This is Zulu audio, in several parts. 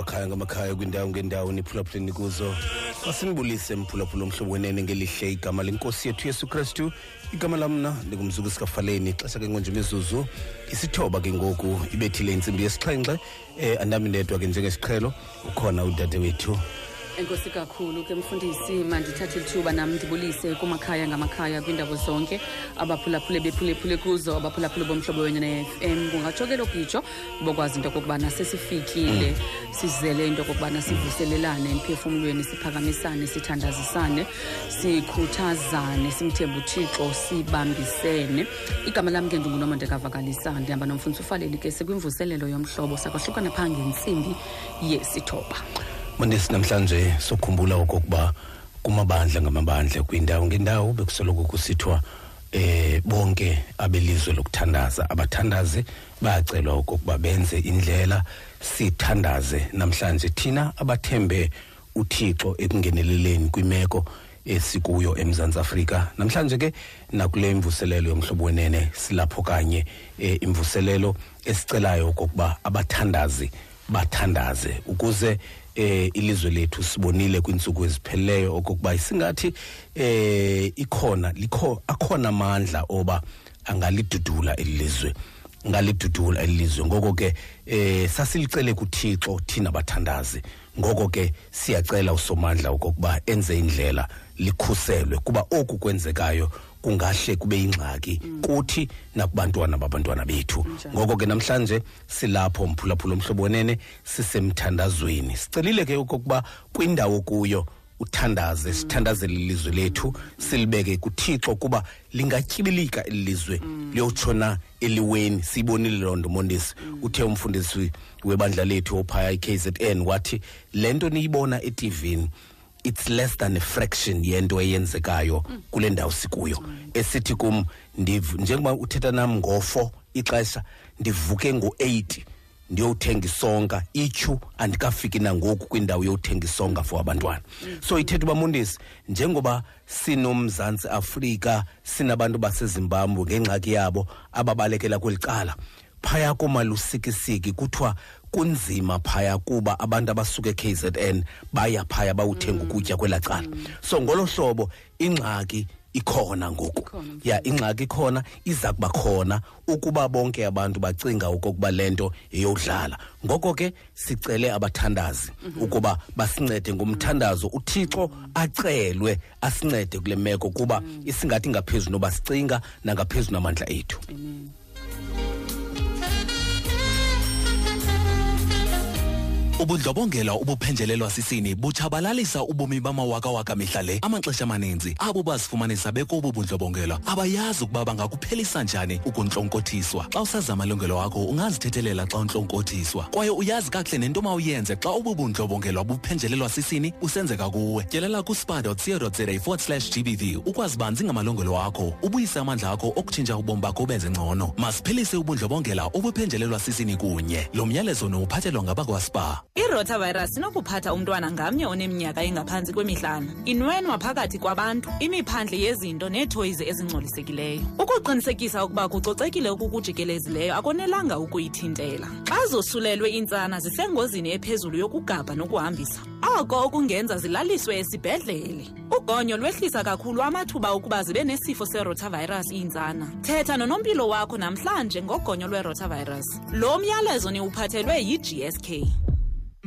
kumakhaya ngamakhaya kwindawo ngendawo niphulaphuleni kuzo masinibulise mphulaphula omhlobo wenene ngelihle igama lenkosi yethu yesu kristu. Igama lamna ndingumzuku sikafaleni. Xesha ke ngonje imizuzu isithoba ke ngoku ibethile intsimbi yesixhenxe um andami ndedwa ke njengesiqhelo ukhona udade wethu enkosi kakhulu ke mfundisi mandithathe lithuba nam ndibulise kumakhaya ngamakhaya kwiindawo zonke abaphulaphule bephulephule kuzo abaphulaphule bomhlobo wenye ne-fm kungatsho ke lokitsho bokwazi into okokubana sesifikile sizele into okokubana sivuselelane emphefumlweni siphakamisane sithandazisane sikhuthazane simthembe uthixo sibambisene. Igama lam ke ndingunomonde kavakalisa ndihamba nomfundisi ufaleli ke sikwimvuselelo yomhlobo sakwahlukana phaa ngentsimbi yesithoba mandisi namhlanje sokhumbula okokuba kumabandla ngamabandla kwindawo ngendawo bekusoloko kusithiwa eh bonke abelizwe lokuthandaza. Abathandazi bayacelwa okokuba benze indlela sithandaze namhlanje thina abathembe uthixo ekungeneleleni kwimeko esikuyo emzantsi afrika. Namhlanje ke nakule mvuselelo yomhlobo wenene silapho kanye eh, imvuselelo esicelayo okokuba abathandazi bathandaze. Ukuze eh ilizwe lethu sibonile kwinsuku ezipheleleyo okokuba isingathi eh ikhona likho akhona amandla oba angalidudula ilizwe ngalidudula ilizwe ngoko ke eh sasilicele kuThixo thina bathandazi. Ngoko ke siyacela usomandla okokuba enze indlela likhuselwe kuba oku kwenzekayo kungahle kube ingxaki kuthi nakubantwana babantwana bethu. Ngoko ke namhlanje silapho mphulaphula omhlobo wenene sisemthandazweni. Sicelile ke okokuba kwindawo kuyo uthandaze sithandazele ilizwe lethu silibeke kuthixo kuba lingatyibilika ilizwe liyotshona eliweni. Siyibonile loo nto mondisi. Uthe umfundisi webandla lethu ophaya i-kzn wathi le nto niyibona etivini it's less than a fraction yento eyenzekayo kule ndawo sikuyo. Esithi kum njengoba uthetha nam ngo-four ixesha ndivuke ngo-eight ndiyothenga isonka ityhu andikafiki nangoku kwindawo yothenga isonka for abantwana. So ithetha uba mundisi njengoba sinomzantsi afrika sinabantu basezimbabwe ngengxaki yabo ababalekela kweli cala phaya komalusikisiki kuthiwa kunzima phaya kuba abantu abasuka e-kzn baya phaya bawuthenga ukutya kwelaa cala. So ngolo hlobo ingxaki ikhona ngoku. Ikhona, ya ingxaki ikhona iza kuba khona ukuba bonke abantu bacinga okokuba le nto yeyodlala ngoko ke sicele abathandazi ukuba basincede ngomthandazo uthixo acelwe asincede kule meko kuba isingathi ngaphezulu noba sicinga nangaphezulu namandla ethu. Ubundlobongela obuphenjelelwa sisini butshabalalisa ubomi bamawakawaka mihla le amaxesha amaninzi abo bazifumanisa bekobu bundlobongela abayazi ukuba bangakuphelisa njani ukuntlonkothiswa. Xa usazi amalungelo wakho ungazithethelela xa untlonkothiswa. Kwaye uyazi kakuhle nento mawuyenze xa ubu bundlobongelwa buphenjelelwa sisini busenzeka kuwe. Tyelela kuspa.co.za forward slash gbv ukwazi banzi ngamalungelo akho ubuyise amandla akho okutshintsha ubomi bakho benze ngcono. Masiphilise ubundlobongela obuphenjelelwa sisini kunye. Lo myalezo nowuphathelwa ngabakwaspa irotavirus inokuphatha umntwana ngamnye oneminyaka engaphantsi kwemihlanu. Inwenwa phakathi kwabantu imiphandle yezinto neethoyizi ezingcolisekileyo. Ukuqinisekisa ukuba kucocekile okukujikelezileyo akonelanga ukuyithintela. Xa zosulelwe iintsana zisengozini ephezulu yokugabha nokuhambisa oko okungenza zilaliswe esibhedlele. Ugonyo lwehlisa kakhulu amathuba okuba zibe nesifo serotavirus iintsana. Thetha nonompilo wakho namhlanje ngogonyo lwerotavirus lo myalezo niwuphathelwe yi-gsk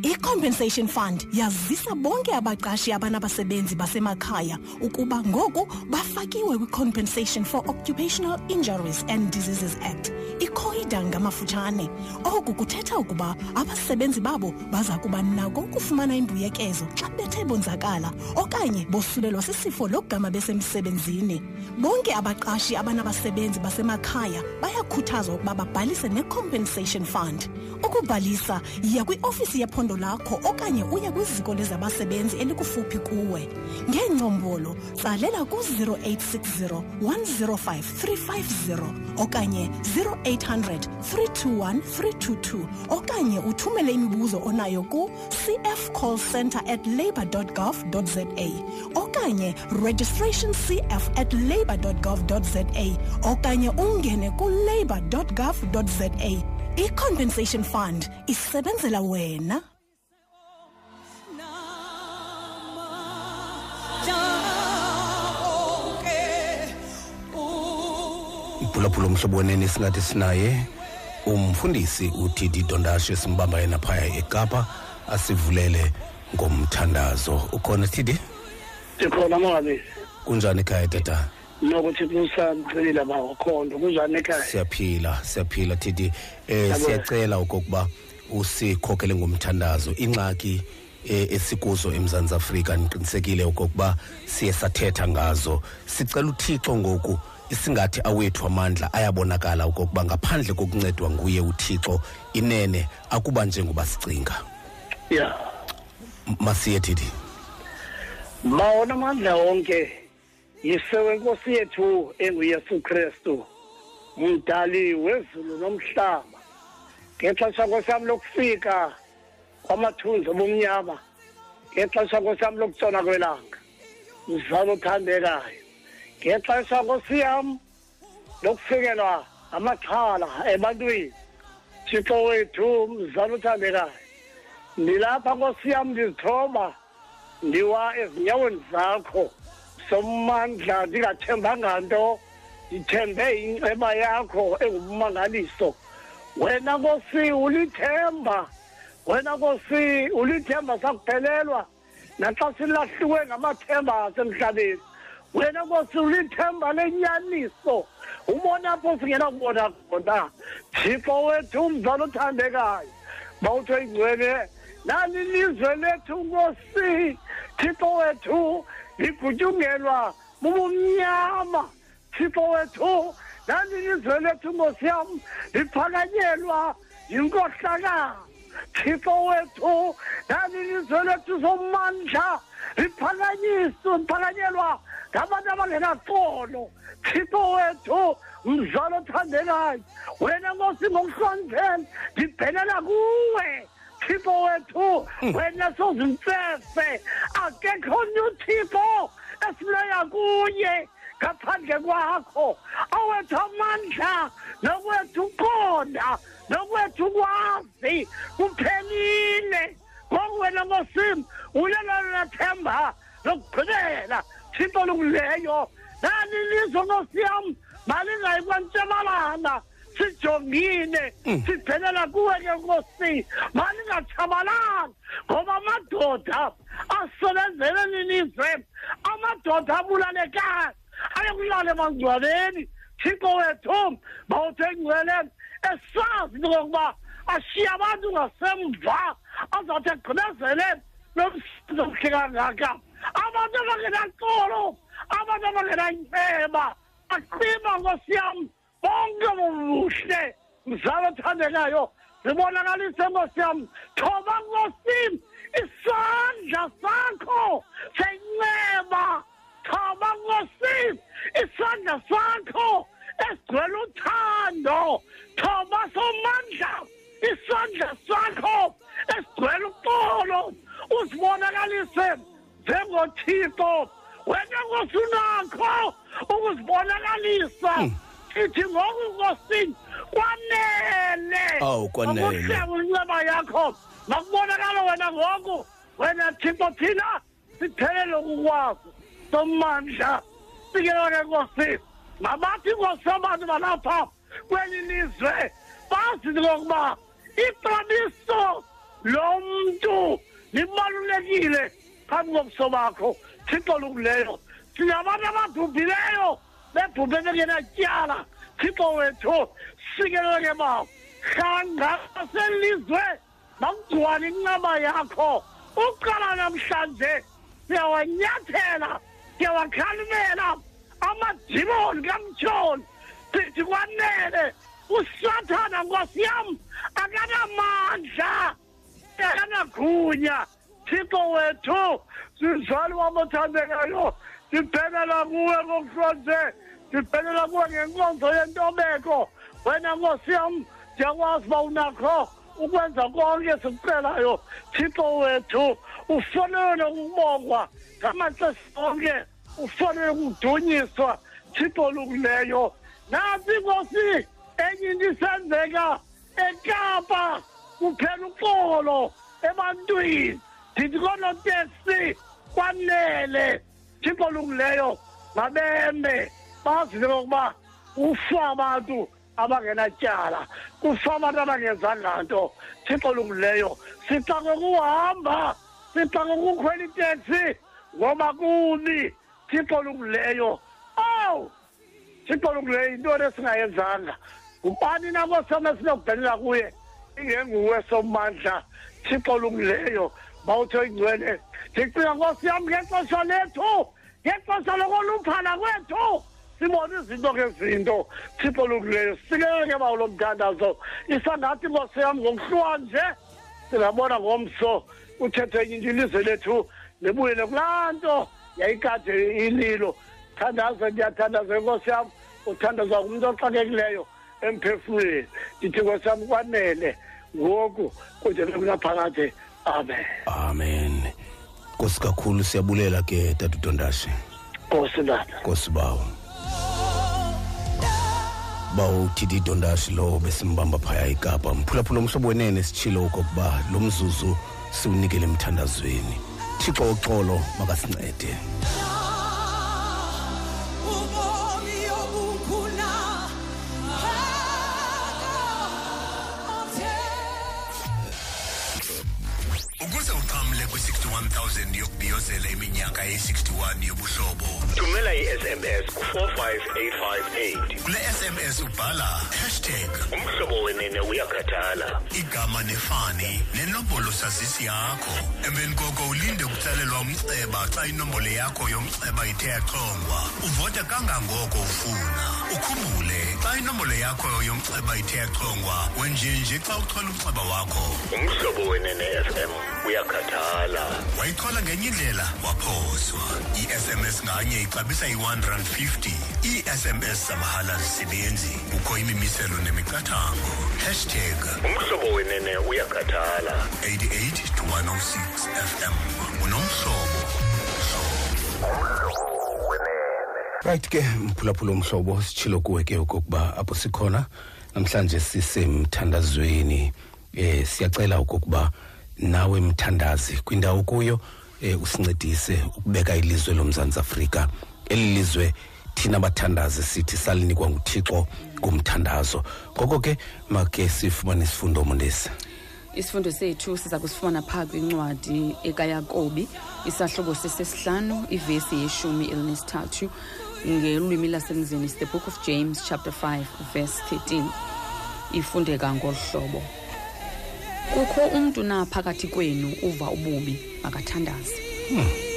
I-Compensation Fund yazisa bonke abaqashi abanabasebenzi basemakhaya ukuba ngoku bafakiwe kwi-Compensation for Occupational Injuries and Diseases Act, ikhoida ngamafutshane. Oku kuthetha ukuba abasebenzi babo baza kuba nako ukufumana imbuyekezo xa bethe bonzakala okanye bosulelwa sisifo logama besemsebenzini. Bonke abaqashi abanabasebenzi basemakhaya bayakhuthazwa ukuba babhalise ne-Compensation Fund. Ukubhalisa yiya kwiofisi yephondo lakho okanye uye kwiziko lezabasebenzi elikufuphi kuwe. Ngeencombolo tsalela ku-0860 105 350 okanye 0800 321 322 okanye uthumele imibuzo onayo ku-cfcallcentre at labour za okanye registration cf at labour za okanye ungene ku-labour za i-compensation fund isebenzela wena. Mphulaphula umhlobo wenene singathi sinaye umfundisi udidi dondashe simbamba yena phaya ekapa asivulele ngomthandazo. Ukhona tidi ndikhona mangabisi kunjani ekhaya tata? Nokuthi kusancelile bawakhondo kunjani ekhaya? Siyaphila siyaphila tidi eh siyacela okokuba usikhokele ngomthandazo. Ingxaki eh, esikuzo emzantsi afrika ndiqinisekile okokuba siye sathetha ngazo. Sicela uthixo ngoku isingathi awethu amandla ayabonakala okokuba ngaphandle kokuncedwa nguye uthixo inene akuba njengoba sicinga. Ya. M- masiye tidi bawona amandla wonke yisewe nkosi yethu enguyesu kristu mdali wezulu nomhlaba. Ngexesha kwesam lokufika kwamathunzi obumnyama ngexesha kwesam lokutshona kwelanga. Mzala othandekayo ngexesha nkosi yam lokufikelwa amaxhala ebantwini. Thixo wethu mzala othandekayo ndilapha nkosi yam ndizithoba ndiwa ezinyaweni zakho. Sommandla ndingathembanga nto ndithembe inceba yakho engumangaliso. Wena nkosi ulithemba wena nkosi ulithemba sakuphelelwa naxa silahliwe ngamathemba asemhlabeni. Wena nkosi ulithemba lenyaniso ubona apho singenakubona khona. Thixo wethu umzala othandekayo. Bawutho ingcwele nani lizwe lethu nkosi? Thixo wethu ligutyungelwa bubumnyama thixo wethu nani lizwe lethu nkosi yam? Liphakanyelwa yinkohlakalo. Thixo wethu nani lizwe lethu somandla liphakanyiswa liphakanyelwa ngabantu abangenaxolo thixo wethu mzalo othandekayo wena nkosi ngokuhloniphela ndibhenela kuwe thixo wethu wena sozintsese akekho nye uthixo esileya kuye ngaphandle kwakho awethu amandla nokwethu uqonda nokwethu ukwazi kuphelile ngoku wena nkosim ulelona themba lokugqibela thixo lunguleyo nani lizwe nkosi yam malingayi kwantyabalala sijongile sibhenela kuwe ke nkosi. Malingatshabalali ngoba amadoda asebenzele lilizwe. Amadoda abulalekayo. Ayokulala emangcwabeni. Thixo wethu mawuthe ngcwele esazi into kokuba ashiye abantu ngasemva. Azawuthi agqibezele nomsebenzi omhle kangaka abantu abangenaxolo abantu abangenanceba aqima nkosi yam bonke bobuhle mzala othandekayo zibonakalise nkosi yam thoba nkosi isandla sakho senceba thoba nkosi isandla sakho esigcwele uthando thoba somandla isandla sakho esigcwele uxolo uzibonakalise njengothixo wena nkosi unakho ukuzibonakalisa. Sithi ngoku nkosini kwanele. Awu, kwanele. ukuhleka inceba yakho makubonakala wena ngoku. Wena thixo thina siphelele ukukwazi. Somandla sikelo ke nkosi mabathi nkosi abantu balapha kweli lizwe bazi ngokuba ixabiso lomntu libalulekile. Phambi kobuso bakho thixo lukuleyo singabantu ababhubhileyo bebhubhe bengenatyala thixo wethu sikeleke bawo hlanga selizwe bakugcwala incaba yakho uqala namhlanje siyawanyathela siyawakhalimela amadimoni kamtshoni sithi kwanele usathana nkosi yam akanamandla akanagunya thixo wethu sizali wam othandekayo sibhenela kuwe ngokuhlonze sibhenela kuwe ngenkonzo yentobeko wena nkosi yam ndiyakwazi uba unakho ukwenza konke sikucelayo thixo wethu ufanele ukubongwa ngamaxesha onke ufanele ukudunyiswa thixo lukuleyo nasi nkosi enye into isenzeka ekapa kuphela uxolo ebantwini ndithi koonoteksi kwanele. Thixo lungileyo mabembe. Bazi into yokuba ufa abantu abangenatyala kufa abantu abangenzanga nto thixo lungileyo sixake kuhamba sixake kukhwela iteksi ngoba kubi thixo lungileyo awu thixo lungileyo yintoni esingayenzanga ngubani nakosam esinokubhelela kuye? Ingenguwe sommandla. Thixo lungileyo bawutho ingcwele ndicinga nkosi yam ngexesha lethu ngexesha lokoluphala kwethu. Sibone izinto ngezinto. Thixo lungileyo sikeke bawo lo mthandazo. Isangathi nkosi yam ngokuhlwa nje singabona ngomso uthethe enye into ilizwe lethu libuyele kulaa nto yayikade ililo. Thandaza ndiyathandaza inkosi yam uthandazwa ngumntu oxakekileyo emphefumlweni. Ndithi nkosi yam kwanele ngoku kude bekunaphakade amen. Amen. Nkosi kakhulu siyabulela ke tata udondashi nkosi tata nkosi bawo bawo uthidi dondashi lo besimbamba phaya ekapa. Mphulaphula umhlobo wenene sitshilo okokuba lo mzuzu siwunikele emthandazweni. Thixo uxolo makasincede. Kwi-61000 yokubhiyozela iminyaka ye-61 yobuhlobo. Thumela i-sms ku-45858 kule sms ubhala hashtag umhlobo wenene uyakhathala. igama nefani nenombolo sazisi yakho. Emveni koko ulinde ukutsalelwa umceba xa inombolo yakho yomceba ithe yaxhongwa uvote kangangoko ufuna. Ukhumbule xa inombolo yakho yomceba ithe yaxhongwa wenjenje xa uchola umceba wakho. Umhlobo wenene fm uyakhathala. Wayichola ngenye indlela waphoswa i-sms nganye ixabisa i-150 ii-sms zamahala zisebenzi kukho imimiselo nemiqathango. Hashtag umhlobo wenene uyakhathala. 88 to 106 fm unomhlobo right ke mphulaphula omhlobo sitshilo kuwe ke okokuba apho sikhona. Namhlanje sisemthandazweni eh siyacela okokuba nawe mthandazi kwindawo kuyo eh usincedise ukubeka ilizwe lomzantsi Afrika. Eli lizwe thina bathandazi sithi salinikwa nguThixo kumthandazo. Ngoko ke make sifumane isifundo mondesi. Isifundo sethu siza kusifumana phaa kwincwadi ekayakobi isahlobo sesesihlanu ivesi yeshumi elinesithathu ngelwimi lasemzini is the book of james chapter 5 verse 13 ifundeka ngolu hlobo. Kukho umntu na phakathi kwenu uva ububi? Makathandaze. Inkosi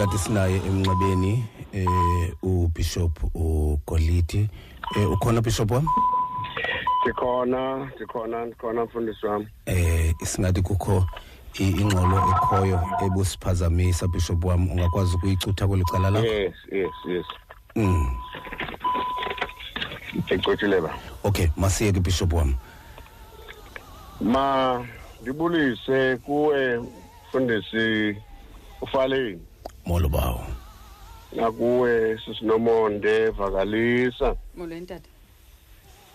inkulu sinaye emnxebeni eh ubishop ugolidi eh ukhona bishop wam ndikhona ndikhona ndikhona mfundisi wam eh singathi kukho ingxolo ekhoyo ebusiphazamisa bishop wam ungakwazi ukuyicutha kweli cala lakho? Yes yes yes. Mm. icotshile ba. Okay masiye ke bishop wam ma ndibulise kuwe mfundisi ufaleni molo bawo nakuwe sisinomonde vakalisa. Molweni tata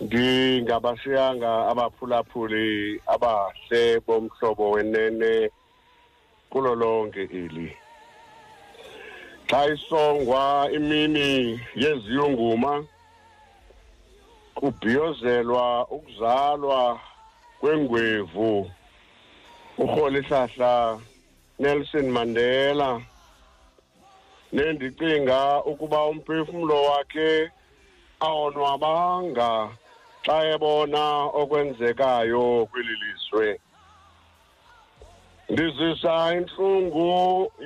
ndingabashiyanga abaphulaphuli abahle bomhlobo wenene kulo lonke ili. Xa isongwa imini yeziyunguma kubhiyozelwa ukuzalwa kwengwevu urholihlahla Nelson Mandela nendicinga ukuba umphefumlo wakhe awonwabanga xa ebona okwenzekayo kweli lizwe. Ndizisa intlungu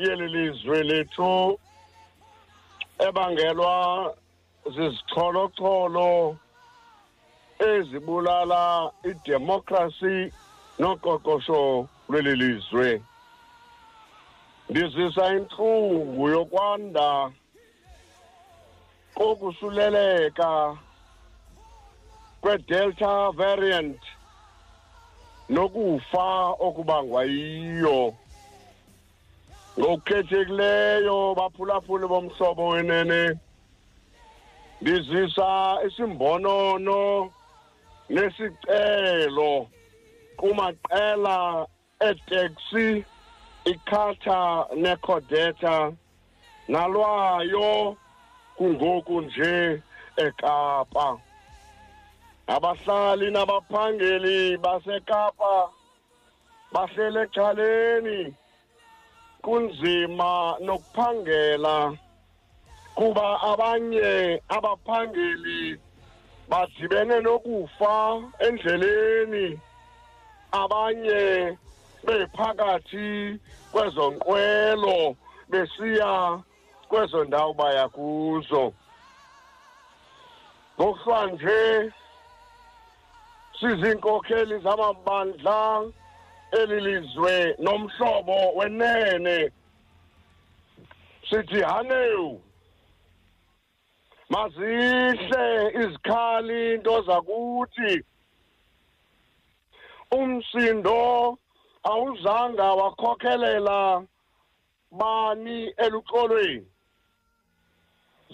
yeli lizwe lethu ebangelwa zizixholoxholo ezibulala idemokrasi noqoqosho lweli lizwe. Ndizisa intlungu yokwanda kokusuleleka kwe-delta variant nokufa okubangwa yiyo. Ngokukhethekileyo baphulaphuli bomhlobo wenene. Ndizisa isimbonono nesicelo kumaqela eteksi ikhatha nekhodeta nalwayo kungoku nje ekapa. Abahlali nabaphangeli basekapa bahlele ecaleni kunzima nokuphangela kuba abanye abaphangeli badibene nokufa endleleni abanye bephakathi kwezonqwelo besiya kwezo ndawo baya kuzo. Ngokuhlanje sizinkokheli zamabandla elilizwe nomhlobo wenene. Sithi hanewu mazihle izikhali into zakuthi umsindo awuzanga wakhokhelela bani eluxolweni.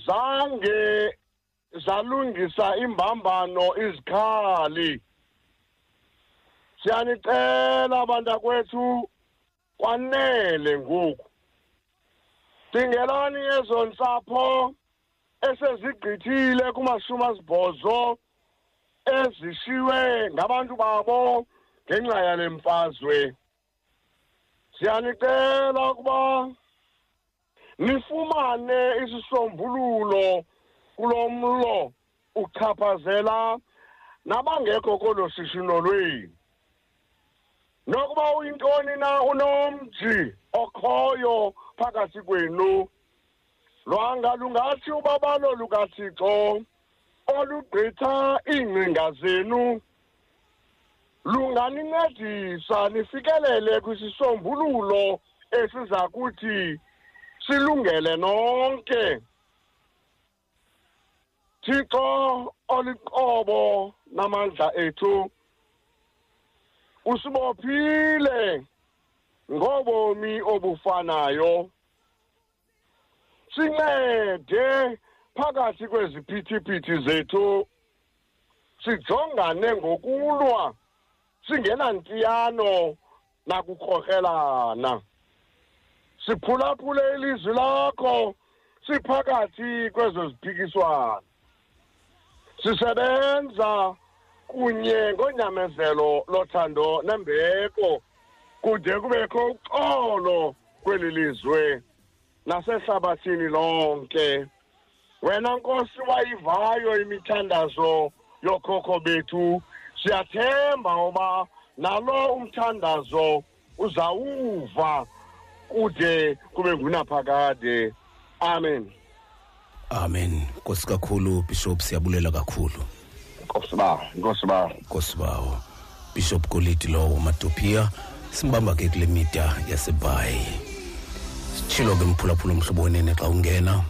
Zange zalungisa imbambano izikhali. Siyanicela bantakwethu kwanele ngoku. Dingelani ezo ntsapho esezigqithile kumashumi asibhozo ezishiwe ngabantu babo. Ngenxa yale mfazwe siyanicela ukuba nifumane isisombululo kulo mlo uchaphazela nabangekho kolo shishino lwenu nokuba uyintoni na unomji okhoyo phakathi kwenu lwanga lungathi ubabalo lukathixo olugqitha iingcinga zenu lunganincedisa nifikelele kwisisombululo esiza kuthi silungele nonke. Thixo oliqobo namandla ethu usibophile ngobomi obufanayo. Sincede phakathi kweziphithiphithi zethu sijongane ngokulwa singenantiyano nakukrokrelana siphulaphule ilizwi lakho siphakathi kwezo ziphikiswana sisebenza kunye ngonyamezelo lothando nembeko kude kubekho uxolo kweli lizwe nasehlabathini lonke. Wena nkosi wayivayo imithandazo yokhokho bethu siyathemba uba nalo umthandazo uzawuva kude kube ngunaphakade. Amen. Amen. Nkosi kakhulu bishop siyabulela kakhulu. Nkosi bawo nkosi bawo. Nkosi bawo. Bishop golidi lowo madopia simbamba ke kule mida yasebhayi. Sitshilo ke mphulaphula umhlobo wenene xa ungena.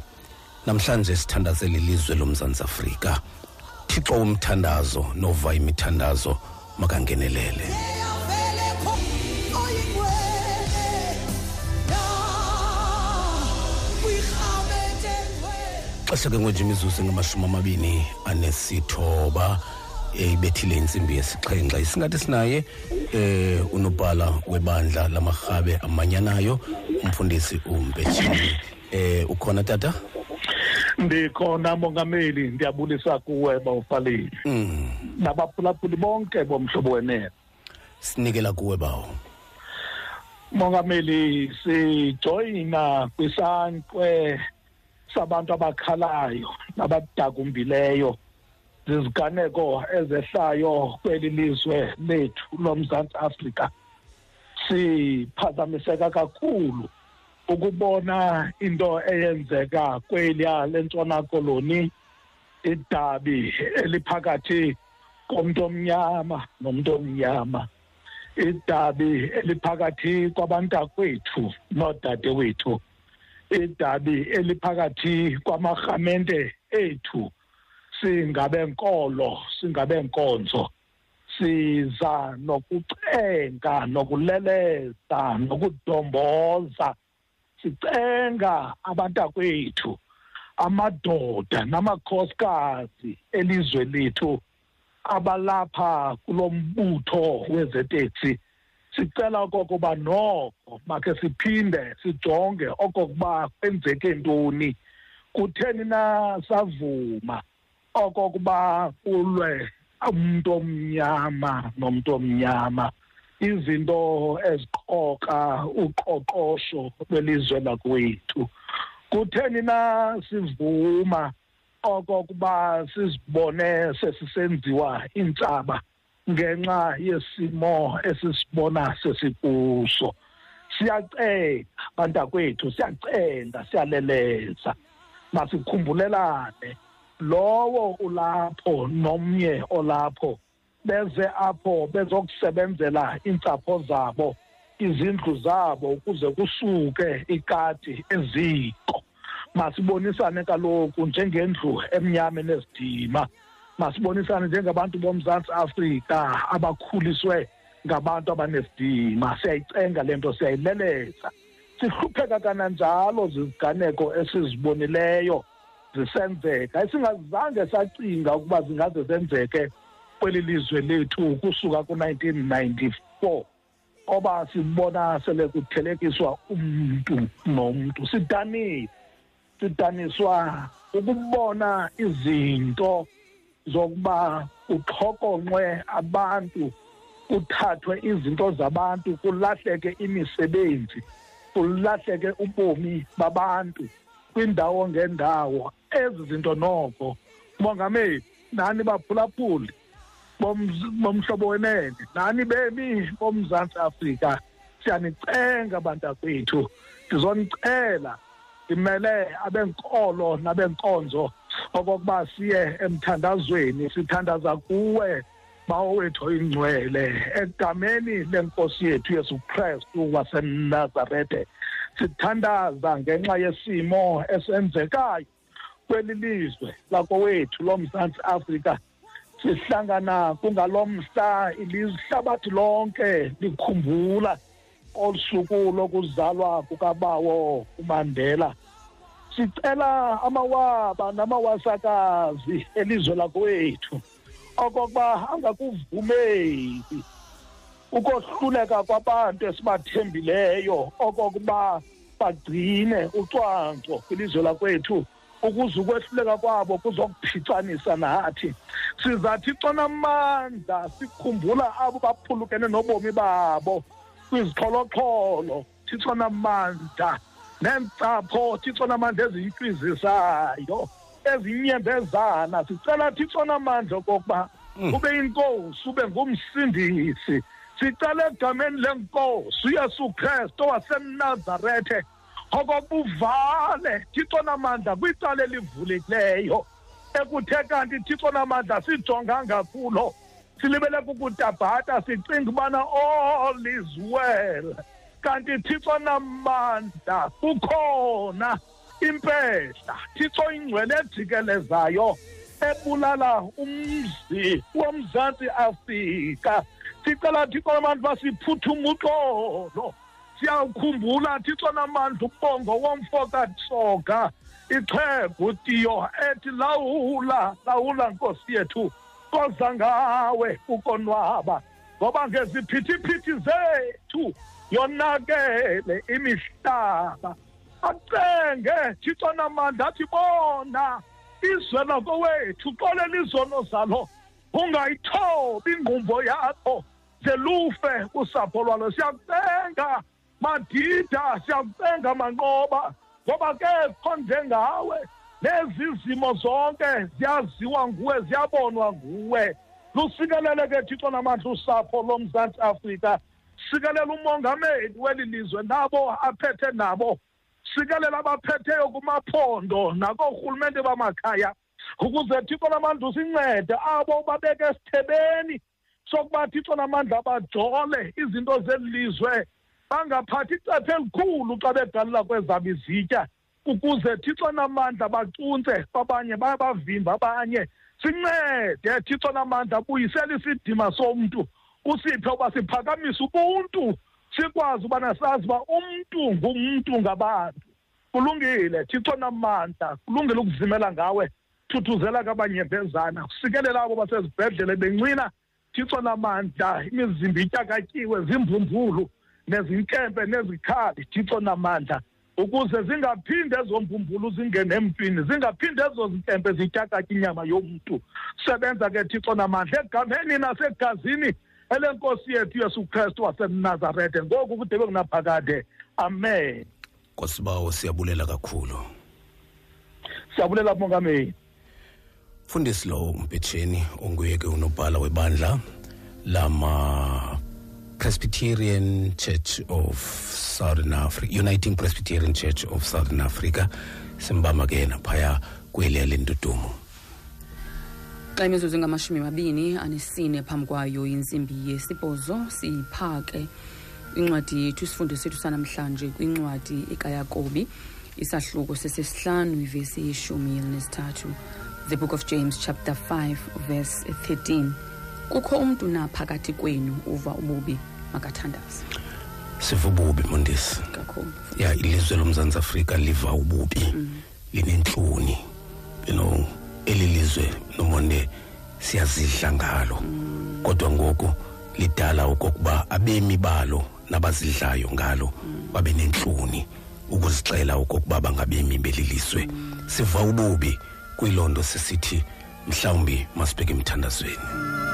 Namhlanje sithandazela ilizwe lomzantsi afrika. Thixo umthandazo nova imithandazo makangenelele Eyavele kho- oyingcwele, ya, kwirhamente engcwele. xesha ke ngonje imizuzu engamashumi amabini anesithoba eh, ibethile intsimbi yesixhenxe isingathi sinaye eh unobhala webandla lamarhabe amanyanayo umfundisi umpetshini eh ukhona tata ndikhona mongameli ndiyabulisa kuwe bawufaleli mm. Nabaphulaphuli bonke bomhlobo wenene. Sinikela kuwe bawo. Mongameli sijoyina kwisankwe sabantu abakhalayo nabadakumbileyo ziziganeko ezehlayo kweli lizwe lethu lomzantsi afrika. Siphazamiseka kakhulu. Ukubona into eyenzeka kweliya lentshona koloni idabi eliphakathi komntu omnyama nomntu omnyama idabi eliphakathi kwabantakwethu noodade wethu idabi eliphakathi kwamarhamente ethu. Singabenkolo singabenkonzo siza nokucenga nokulelesa nokudomboza sicenga abantakwethu amadoda namakhosikazi elizwe lethu abalapha kulombutho wezeteksi. Sicela okokuba noko makhe siphinde sijonge okokuba kwenzeke ntoni. Kutheni na savuma okokuba kulwe umuntu omnyama nomuntu omnyama. Izinto eziqoka uqoqosho lwelizwe lakwethu. Kutheni na sivuma okokuba sizibone sesisenziwa intsaba ngenxa yesimo esisibona sesikuso? Siyacela bantakwethu siyacela siyaleleza masikhumbulelane lowo ulapho nomnye olapho beze apho bezokusebenzela iintsapho zabo izindlu zabo ukuze kusuke ikati eziko. Masibonisane kaloku njengendlu emnyama enesidima. Masibonisane njengabantu bomzantsi afrika abakhuliswe ngabantu abanesidima. Siyayicenga le nto siyayileleza sihlupheka kananjalo ziziganeko esizibonileyo zisenzeka. Esingazange sacinga ukuba zingaze zenzeke kweli lizwe lethu kusuka ku-1994 oba sibona sele kuthelekiswa umntu nomntu sidanile sidaniswa ukubona izinto zokuba kuxhokonxwe abantu kuthathwe izinto zabantu kulahleke imisebenzi kulahleke ubomi babantu kwindawo ngendawo. Ezi zinto noko mongameli nani baphulaphuli? Bomhlobo wenene. Nani bemi bomzantsi afrika. Siyanicenga bantakwethu ndizonicela ndimele abenkolo nabenkonzo okokuba siye emthandazweni sithandaza kuwe bawethu ingcwele egameni lenkosi yethu yesu kristu wasenazarethe sithandaza ngenxa yesimo esenzekayo kweli lizwe lakowethu lomzantsi afrika. Sihlangana kungalo mhla ilihlabathi lonke likhumbula olusuku lokuzalwa kukabawo umandela. Sicela amawaba namawasakazi elizwe lakwethu okokuba angakuvumeli ukohluleka kwabantu esibathembileyo okokuba bagcine ucwangco kwilizwe lakwethu. Ukuze ukwehluleka kwabo kuzokuphicanisa nathi. Sizathi conamandla sikhumbula abo baphulukene nobomi babo. Kwizixholoxholo thixo namandla neentsapho thixo namandla eziyintlizisayo ezinyembezana. Sicela thixo namandla okokuba mm. ube inkosi ube ngumsindisi. Sicela egameni lenkosi uyesu kristu wasenazarethe. Okokuba uvale thixo namandla kwicala elivulekileyo. Ekuthe kanti thixo namandla sijonganga kulo. Silibele kukutabhata sicinga ubana all is well. Kanti thixo namandla kukhona impehla thixo ingcwele ejikelezayo ebulala umzi womzantsi afrika. Sicela thixo namandla uba siphuthuma uxolo. Siyawukhumbula thixo namandla ubongo womfokatsoga ixhego tiyo ethi lawula lawula nkosi yethu koza ngawe ukonwaba ngoba ngeziphithiphithi zethu yonakele imihlaba. Acenge thixo namandla athi bona izwe lakowethu xolela izono zalo ungayithobi ingqumbo yakho zelufe usapho lwalo. Siyakucenga madida siyakucenga manqoba ngoba ke kho njengawe lezi zimo zonke ziyaziwa nguwe ziyabonwa nguwe. Lusikelele ke thixo namandla usapho lomzantsi afrika. Sikelela umongameli weli lizwe nabo aphethe nabo. Sikelela abaphetheyo kumaphondo nakoorhulumente bamakhaya ukuze thixo namandla usincede abo babeke esithebeni sokuba thixo namandla bajole izinto zeli lizwe. Bangaphathi icephe elikhulu xa begalela kwezabo izitya ukuze thixo namandla bacunce kwabanye bayabavimba abanye sincede thixo namandla buyisela isidima somntu usiphe uba siphakamise ubuntu sikwazi ubana sazi uba umntu ngumntu ngabantu. Kulungile thixo namandla kulungile ukuzimela ngawe thuthuzela kabanyembezana sikelela abo basezibhedlele bencina. Thixo namandla imizimba ityakatyiwe zimbumbulu nezinkempe nezikhali thixo namandla ukuze zingaphinde ezo mbumbulu zingene emntwini zingaphinde ezo zinkempe zityakatya inyama yomntu. Sebenza ke thixo namandla egameni nasegazini elenkosi yethu yesu kristu wasenazarethe ngoku kude bekunaphakade amen. Nkosibawo siyabulela kakhulu. Siyabulela mongameli. Mfundisi lo umpetsheni onguye ke unobhala webandla lama presbyterian church of southern africa uniting presbyterian church of southern africa simbamba ke naphaya kweliya lentudumo. Xa imizuzu ngamashumi mabini anesine phambi kwayo intsimbi yesibhozo siyiphake incwadi yethu isifundo sethu sanamhlanje kwincwadi ekayakobi isahluko sesesihlanu ivesi yeshumi elinesithathu the book of james chapter 5 verse 13 kukho umntu na phakathi kwenu uva ububi makathandaze? Siva ububi mondisi. Kakhulu ya ilizwe lomzantsi afrika liva ububi linentloni you know eli lizwe nomonde siyazidla ngalo. Kodwa ngoku lidala okokuba abemi balo nabazidlayo ngalo babe nentloni ukuzixela okokuba bangabemi belilizwe siva ububi kuyiloo nto sisithi mhlawumbi masibheke emthandazweni.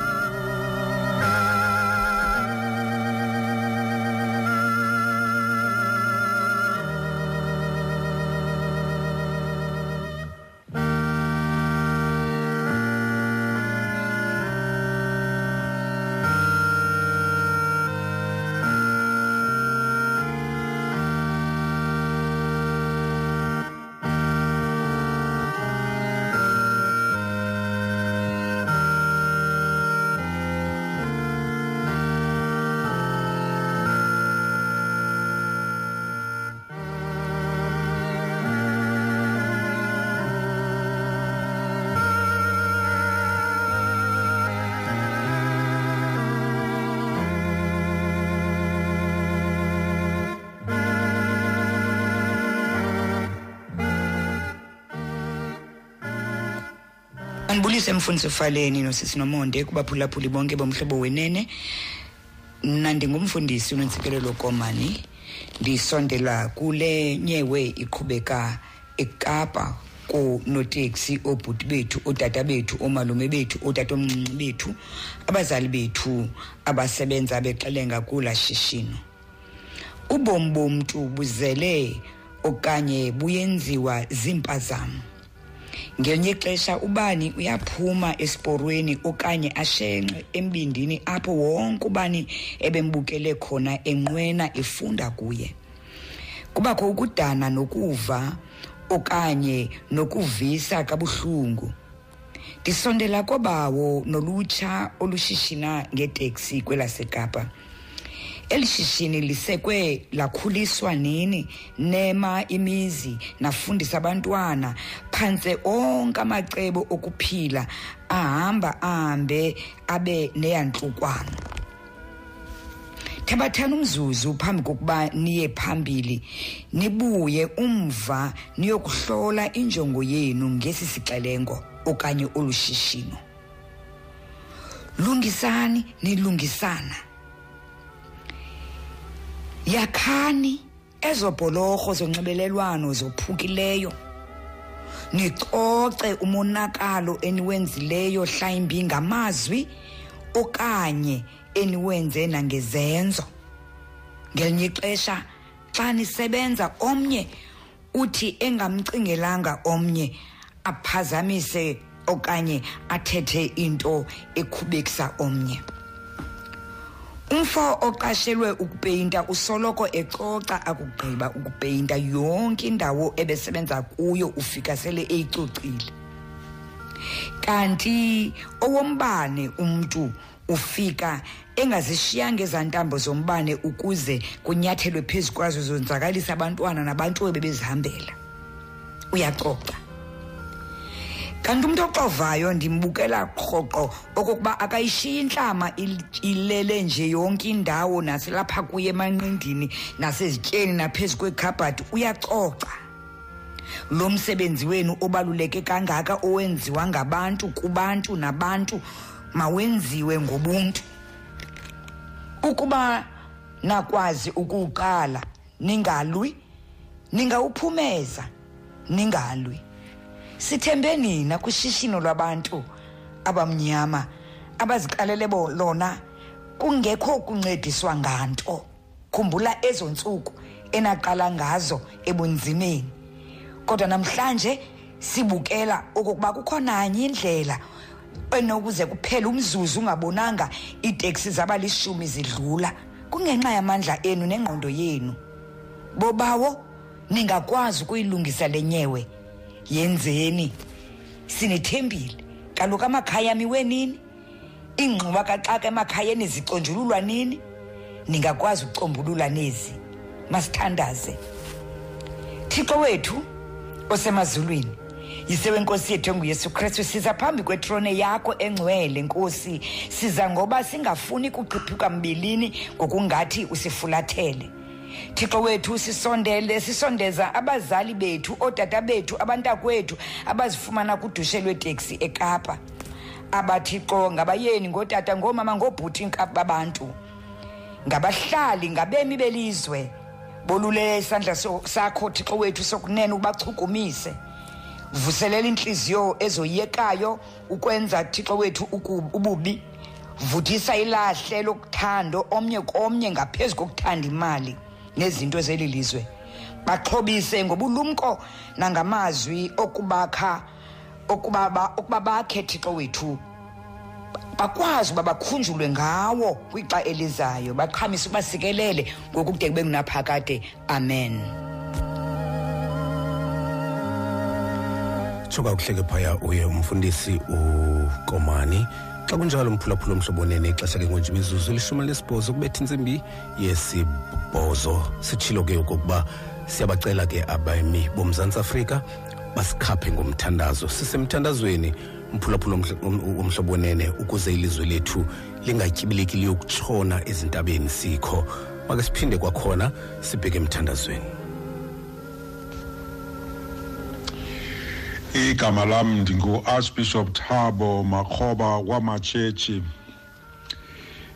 Anibulise mfundisi Faleni nosisi Nomonde kubaphulaphuli bonke bomhlobo wenene. Mna ndingumfundisi unentsikelelo Komani. Ndisondela kule nyewe iqhubeka eKapa ku noteksi obhuti bethu odada bethu omalume bethu otata omncinci bethu abazali bethu abasebenza bexelenga kula shishino ubomi bomntu buzele okanye buyenziwa ziimpazamo ngelinye ixesha ubani uyaphuma esiporweni okanye ashenxe embindini apho wonke ubani ebembukele khona enqwena efunda kuye. Kubakho ukudana nokuva okanye nokuvisa kabuhlungu. Ndisondela kwabawo nolutsha olushishina ngeteksi kwelasekapa. Eli shishini lisekwe lakhuliswa nini? Nema imizi nafundisa abantwana. Phantse onke amacebo okuphila ahamba ahambe abe neyantlukwana thabathani umzuzu phambi kokuba niye phambili. Nibuye umva niyokuhlola injongo yenu ngesi sixelengo okanye olu shishino. Lungisani nilungisana. Yakhani. Ezo bholorho zonxibelelwano zophukileyo. Nicoce umonakalo eniwenzileyo hlawumbi ngamazwi okanye eniwenze nangezenzo. Ngelinye ixesha xa nisebenza omnye uthi engamcingelanga omnye aphazamise okanye athethe into ekhubekisa omnye. Umfo oqashelwe ukupeyinta usoloko ecoca akugqiba ukupeyinta yonke indawo ebesebenza kuyo ufika sele eyicocile. Kanti owombane umntu ufika engazishiyanga ezaa ntambo zombane ukuze kunyathelwe phezu kwazo zonzakalisa abantwana nabantu ebebezihambela. Uyacoca kanti umuntu oxovayo ndimbukela rhoqo okokuba akayishiyi intlama il- ilele nje yonke indawo naselapha kuye emanqindini nasezityeni naphezu kwekhabhadi uyacoca. Lo msebenzi wenu obaluleke kangaka owenziwa ngabantu kubantu nabantu mawenziwe ngobuntu. Ukuba nakwazi ukuwuqala ningalwi. Ningawuphumeza ningalwi. Sithembe nina kwishishino lwabantu abamnyama abaziqalele lona kungekho kuncediswa nganto. Khumbula ezo ntsuku enaqala ngazo ebunzimeni. Kodwa namhlanje sibukela okokuba kukho nanye indlela enokuze kuphele umzuzu ungabonanga iiteksi zabalishumi zidlula. Kungenxa yamandla enu nengqondo yenu. Bobawo ningakwazi ukuyilungisa le nyewe yenzeni? Sinethembile. Kaloku amakhaya miwe nini iingxuba kaxaka emakhayeni ziconjululwa nini? Ningakwazi ukucombulula nezi. Masithandaze. Thixo wethu osemazulwini yise wenkosi yethu enguyesu kristu. Siza phambi kwetrone yakho engcwele nkosi. Siza ngoba singafuni kuqhiphuka mbilini ngokungathi usifulathele. Thixo wethu sisondele sisondeza abazali bethu ootata bethu abantakwethu abazifumana kudushe lweteksi ekapa. Abathixo ngabayeni ngootata ngoomama ngoobhuti babantu ngabahlali ngabemi belizwe. Bolule isandla so- sakho thixo wethu sokunene ubachukumise. Vuselela inhliziyo ezoyekayo ukwenza thixo wethu uku- ububi. Vuthisa ilahle lokuthando omnye komnye ngaphezu kokuthanda imali. Nezinto zeli lizwe baxhobise ngobulumko nangamazwi okubakha okuba ba- ukuba bakhe thixo wethu. Bakwazi uba bakhunjulwe ngawo kwixa elizayo baqhamise ubasikelele ngokukude kube kunaphakade amen. Tsho kakuhleke phaya uye umfundisi ukomani. Xa kunjalo mphulaphula omhlobonene ixesha ke ngonje imizuzu lishumi lesibhozo kubetha intsimbi yesibhozo. Sitshilo ke okokuba siyabacela ke abemi bomzantsi afrika basikhaphe ngomthandazo. Sisemthandazweni mphulaphula omhlo- om- omhlobonene ukuze ilizwe lethu lingatyibileki liyokutshona ezintabeni sikho. Make siphinde kwakhona sibheke emthandazweni. Igama lam ndingu-archbishop thabo makroba wamatshetshi.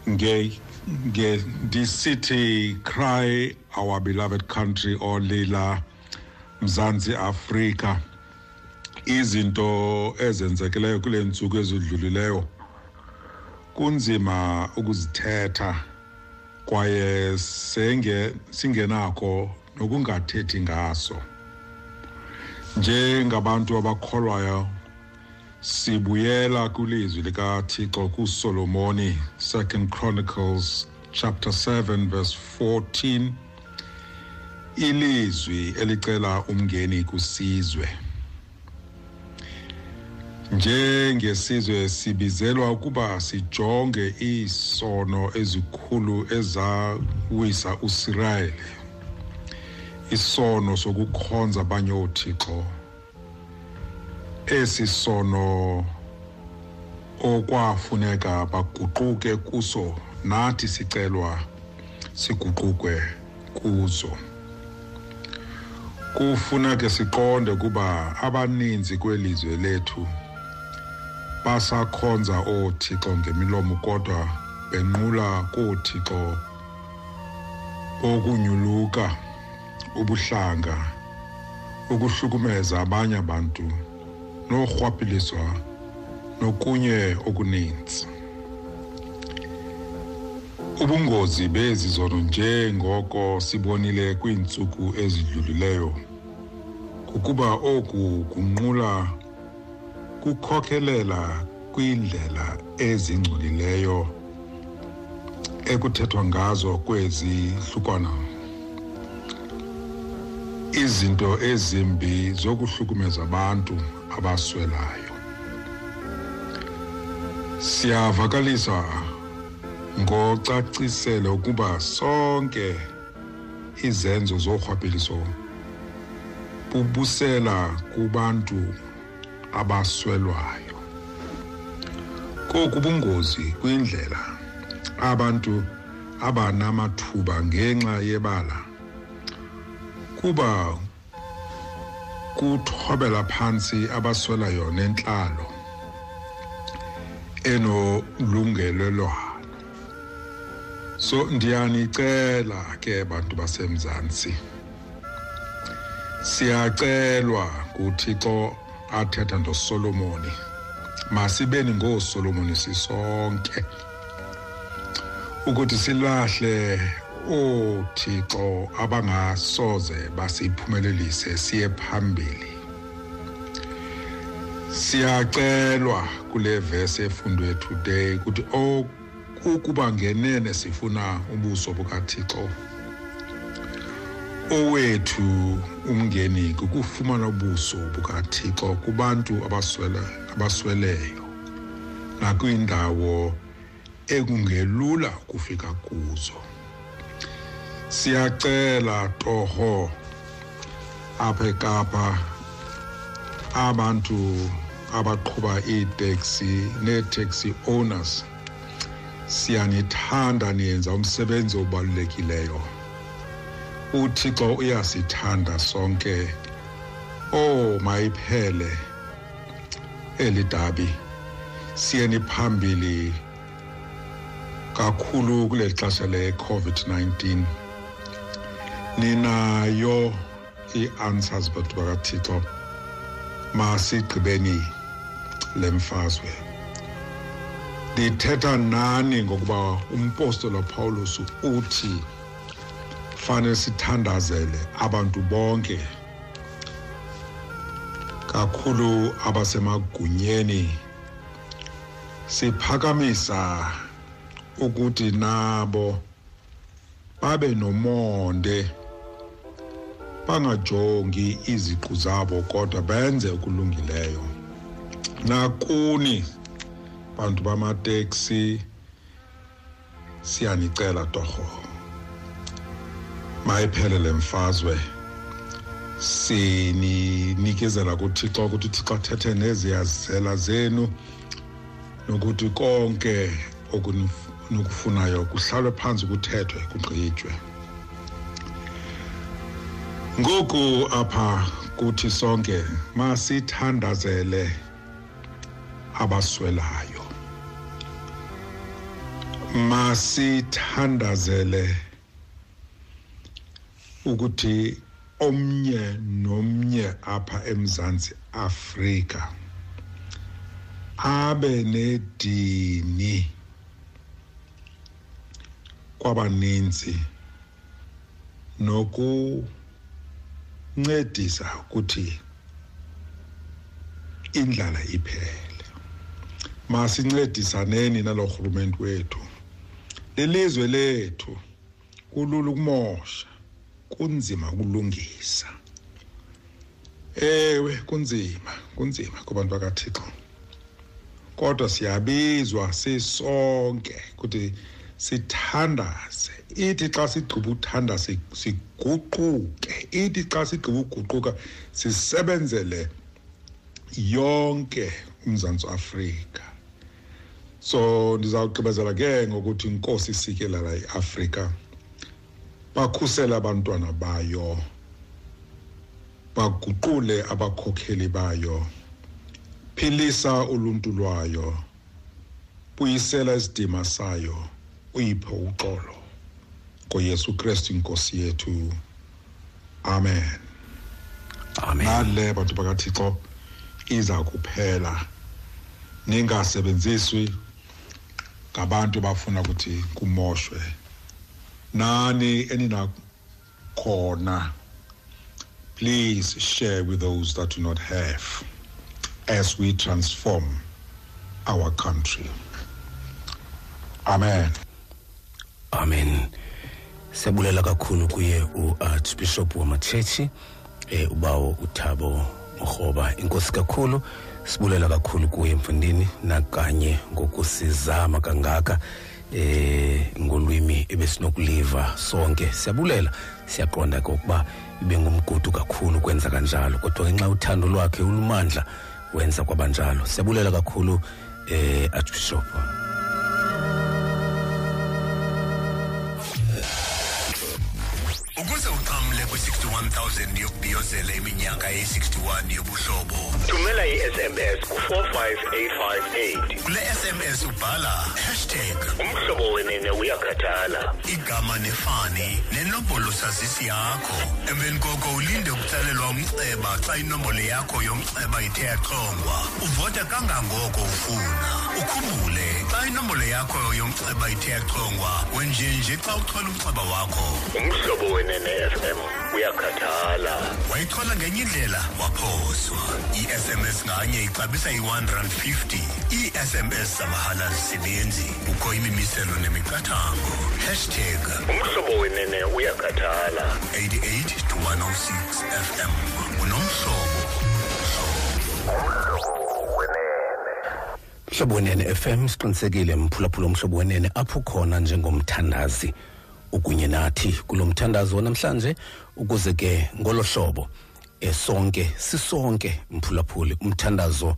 Nge nge ndisithi cry our beloved country olila mzantsi afrika. Izinto ezenzekileyo kule ntsuku ezidlulileyo kunzima ukuzithetha kwaye senge singenakho nokungathethi ngaso. Njengabantu abakholwayo sibuyela kwilizwi likathixo kusolomoni 2 chronicles chapter 7 verse 14 ilizwi elicela umngeni kusizwe. Njengesizwe sibizelwa ukuba sijonge iisono ezikhulu ezawisa usirayeli. Isono sokukhonza abanye oothixo esi sono okwafuneka baguquke kuso nathi sicelwa siguqukwe kuzo. Kufuneke siqonde ukuba abaninzi kwelizwe lethu basakhonza oothixo ngemilomo kodwa benqula koothixo bokunyuluka ubuhlanga ukuhlukumeza abanye abantu norhwaphilizwa nokunye okuninzi. Ubungozi bezi zono njengoko sibonile kwiintsuku ezidlulileyo kukuba oku kunqula kukhokhelela kwiindlela ezingcolileyo ekuthethwa ngazo kwezi hlukwana. Izinto ezimbi zokuhlukumeza abantu abaswelayo. Siyavakalisa ngocacisele ukuba sonke izenzo zorhwaphilizo bubusela kubantu abaswelwayo. Koku bungozi kwindlela abantu abanamathuba ngenxa yebala. Kuba kuthobela phansi abaswelayo nentlalo enolungelelwano. So ndiyanicela ke bantu basemzantsi siyacelwa nguthixo athetha ndosolomoni masibeni ngoosolomoni sisonke ukuthi silahle oothixo abangasoze basiphumelelise siye phambili. Siyacelwa kule vesi efundwe today ukuthi ukuba ngenene sifuna ubuso bukathixo owethu umngeni kukufumana ubuso bukathixo kubantu abaswele abasweleyo. Nakwiindawo ekungelula ukufika kuzo. Siyacela torho apha ekapa abantu abaqhuba iiteksi neetaxi owners siyanithanda niyenza umsebenzi obalulekileyo. Uthixo uyasithanda sonke oh mayiphele eli dabi. Siyeni phambili kakhulu kule xesha le-covid-19 ninayo ii-answers bantu bakathixo. Masigqibeni le mfazwe ndithetha nani ngokuba umpostolo pawulos uthi fanele sithandazele abantu bonke kakhulu abasemagunyeni. Siphakamisa ukuthi nabo babe nomonde. Bangajongi iziqu zabo kodwa benze okulungileyo. Nakuni bantu bamateksi siyanicela torho. Mayiphele le mfazwe. Sininikezela kuthixo ukuthi uthixo athethe neziyazela zenu nokuthi konke okunokufunayo kuhlalwe phansi kuthethwe kugqitywe ngoku apha kuthi sonke masithandazele abaswelayo. Masithandazele ukuthi omnye nomnye apha eMzantsi Afrika abe nedini kwabaninzi nokuncedisa ukuthi indlala iphele. Masincedisaneni nalo rhulumente wethu. Lelizwe lethu kulula ukumosha kunzima ukulungisa. Ewe kunzima kunzima kubantu bakathixo. Kodwa siyabizwa sisonke ukuthi sithandaze. Ithi xa sigqiba uthanda siguquke ithi xa sigqiba uguquka sisebenzele yonke umzantsi afrika. So ndizawugqibezela ke ngokuthi inkosi isikelela iafrika bakhusele abantwana bayo baguqule abakhokheli bayo philisa uluntu lwayo buyisela isidima sayo uyiphe uxolo. Ngoyesu kristu inkosi yethu. Amen. Amen. Nale bantu bakathixo iza kuphela. Ningasebenziswi ngabantu bafuna ukuthi kumoshwe. Nani eninakhona? Please share with those that do not have as we transform our country. Amen. Amen. Siyabulela kakhulu kuye uarchbishop wamatshetshi eh ubawo uthabo mrhoba. Inkosi kakhulu sibulela kakhulu kuye mfundini nakanye ngokusizama kangaka eh ngolwimi ebesinokuliva sonke. Siyabulela siyaqonda kokuba ibe ngumgudu kakhulu kwenza kanjalo kodwa ngenxa uthando lwakhe ulumandla wenza kwabanjalo siyabulela kakhulu eh archbishop. ku-61000 yokubhiyozela iminyaka ye-61 yobuhlobo. Thumela i-sms ku-45858 kule sms ubhala hashtag umhlobo wenene uyakhathala. igama nefani nenombolo sazisi yakho. Emveni koko ulinde ukutsalelwa umceba xa inombolo yakho yomceba ithe yaxongwa uvote kangangoko ufuna. Ukhumbule xa inombolo yakho yomceba ithe yaxongwa wenjenje xa uchola umceba wakho. Umhlobo wenene fm uyakhathala. Wayichola ngenye indlela. Waphoswa. I-sms nganye ixabisa i-1 rand 50 ii-sms zamahala zisebenzi kukho imimiselo nemiqathango. Hashtag umhlobo wenene uyakhathala. 88 to 106 fm unomhlobo mhlobo wenene fm siqinisekile mphulaphula umhlobo wenene apho khona njengomthandazi. Ukunye nathi kulo mthandazo namhlanje ukuze ke ngolo hlobo esonke sisonke mphulaphuli umthandazo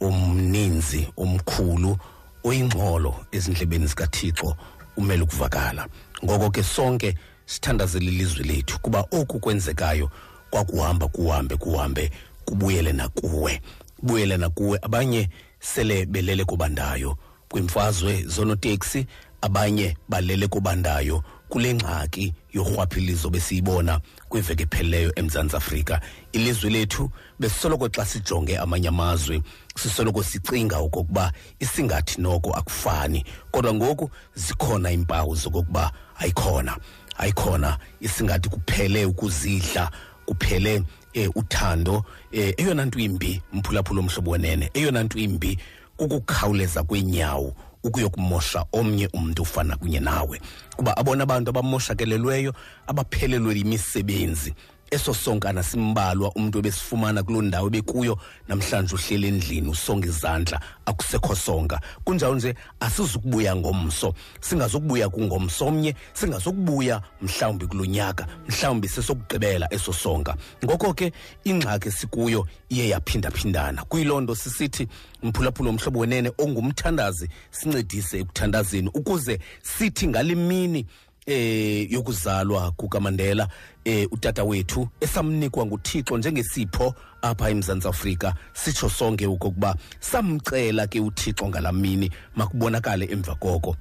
omninzi omkhulu oyingxolo ezindlebeni zikaThixo umele ukuvakala. Ngoko ke sonke sithandazele ilizwe lethu kuba oku kwenzekayo kwakuhamba kuhambe kuhambe kubuyele nakuwe kubuyele nakuwe. Abanye sele belele kubandayo kwimfazwe zonoteksi abanye balele kubandayo kule ngxaki yorhwaphilizo besiyibona kwiveki ephelileyo emzantsi afrika. Ilizwe lethu besisoloko xa sijonge amanye amazwe sisoloko sicinga okokuba isingathi noko akufani kodwa ngoku zikhona iimpawu zokokuba ayikhona. Ayikhona isingathi kuphele ukuzidla kuphele eh, uthando eh, eyona nto imbi mphulaphula omhlobo wenene eyona nto imbi kukukhawuleza kwenyawo ukuyokumosha omnye umntu ufana kunye nawe. Kuba abona abantu abamoshakelelweyo abaphelelwe yimisebenzi eso sonkana simbalwa umuntu ebesifumana kuloo ndawo ebekuyo namhlanje uhleli endlini usonga izandla akusekho songa kunjalo nje asizukubuya ngomso singazukubuya kungomso omnye singazukubuya mhlawumbi kulo nyaka mhlawumbi sesokugqibela eso songa ngoko ke ingxaki sikuyo iye yaphindaphindana kuyiloo nto sisithi mphulaphula omhlobo wenene ongumthandazi sincedise ekuthandazeni ukuze sithi ngale mini eh yokuzalwa kukaMandela eh utata wethu esamnikwa nguThixo njengesipho apha eMzantsi Afrika. Sitsho sonke ukuba samcela ke uThixo ngalamini makubonakale emva koko.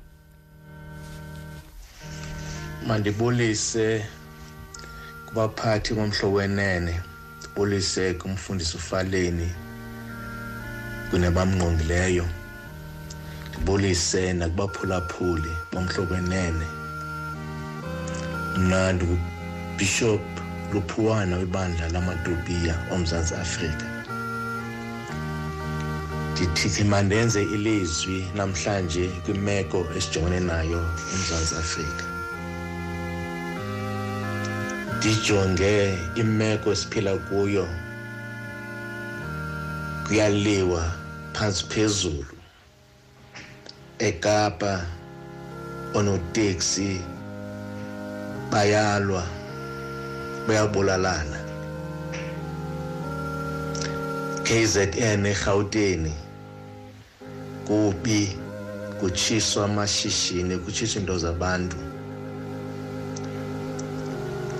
Mandibulise kubaphathi bomhlobo wenene ndibulise kumfundisi ufaleni kunebamngqongileyo ndibulise nakubaphulaphuli bomhlobo wenene mna ndingubishop luphuwana webandla lamatopiya omzantsi afrika. Ndithi mandenze ilizwi namhlanje kwimeko esijongene nayo emzantsi afrika. Ndijonge imeko esiphila kuyo kuyaliwa phantsi phezulu. Ekapa oonoteksi bayalwa bayabulalana KZN eGauteng kubi kutshiswa amashishini kutshiswa into zabantu.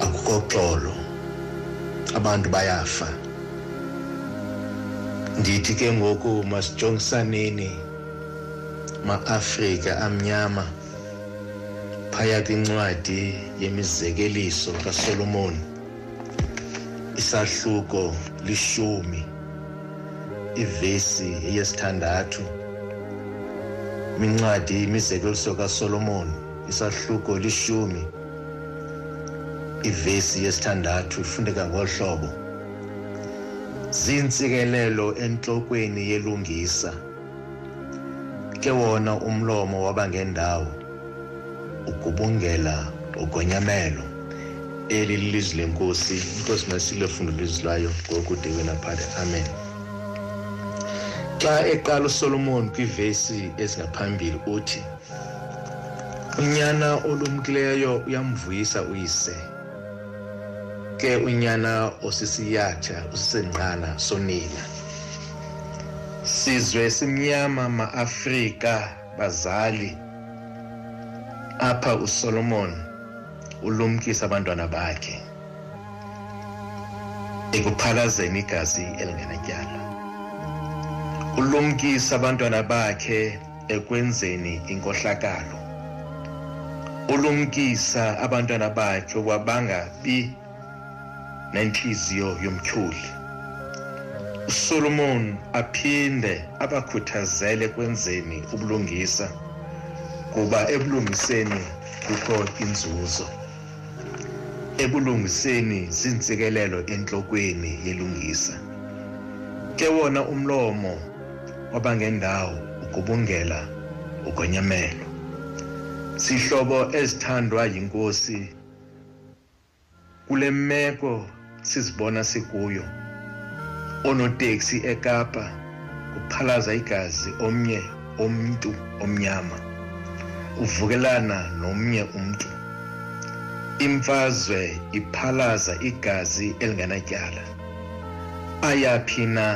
Akukho xolo abantu bayafa. Ndithi ke ngoku masijongisaneni ma-afrika amnyama. Phaya kwincwadi yemizekeliso kasolomoni isahluko lishumi ivesi eyesithandathu mincwadi imizekeliso kasolomoni isahluko lishumi ivesi yesithandathu ifundeka ngolu hlobo ziintsikelelo entlokweni yelungisa ke wona umlomo wabangendawo ugubungela ugonyamelo eli lilizwi lenkosi inkosi masile fundo lizwi lwayo ngokude kwenaphale amen. Xa eqala usolomoni kwiivesi ezingaphambili uthi unyana olumkileyo uyamvuyisa uyise. Ke unyana osisiyatha osisenqana sonina. Sizwe simnyama maAfrika bazali apha uSolomon ulumkisa abantwana bakhe. Ekuphalazeni igazi elingenatyala ulumkisa abantwana bakhe ekwenzeni inkohlakalo. Ulumkisa abantwana bakhe ukuba bangabi nenhliziyo yomtyhuli. uSolomon aphinde abakhuthazele kwenzeni ubulungisa. Kuba ebulungiseni kukho inzuzo ebulungiseni zintsikelelo enhlokweni yelungisa. Ke wona umlomo wabangendawo ugubungela ugonyamelo sihlobo ezithandwa yinkosi kule meko sizibona sikuyo. Onoteksi ekapa kuphalaza igazi omnye omntu omnyama. Uvukelana nomnye umntu. Imfazwe iphalaza igazi elingenatyala ayaphi na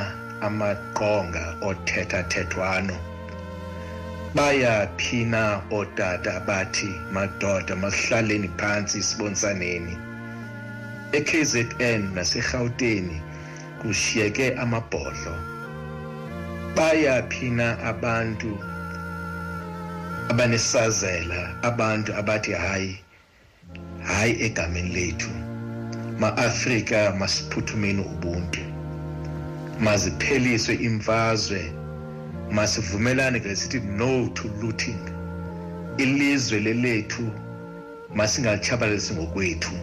amaqonga othethathethwano? Bayaphi na ootata bathi madoda masihlaleni phantsi sibonisaneni e-KZN naserhawuteni kushiyeke amabhodlo. Bayaphi na abantu abanesazela abantu abathi hayi hayi egameni lethu. Ma-afrika masiphuthumeni ubuntu mazipheliswe imfazwe masivumelane ke sithi no to looting. Ilizwe lelethu masingalichabalisi ngokwethu.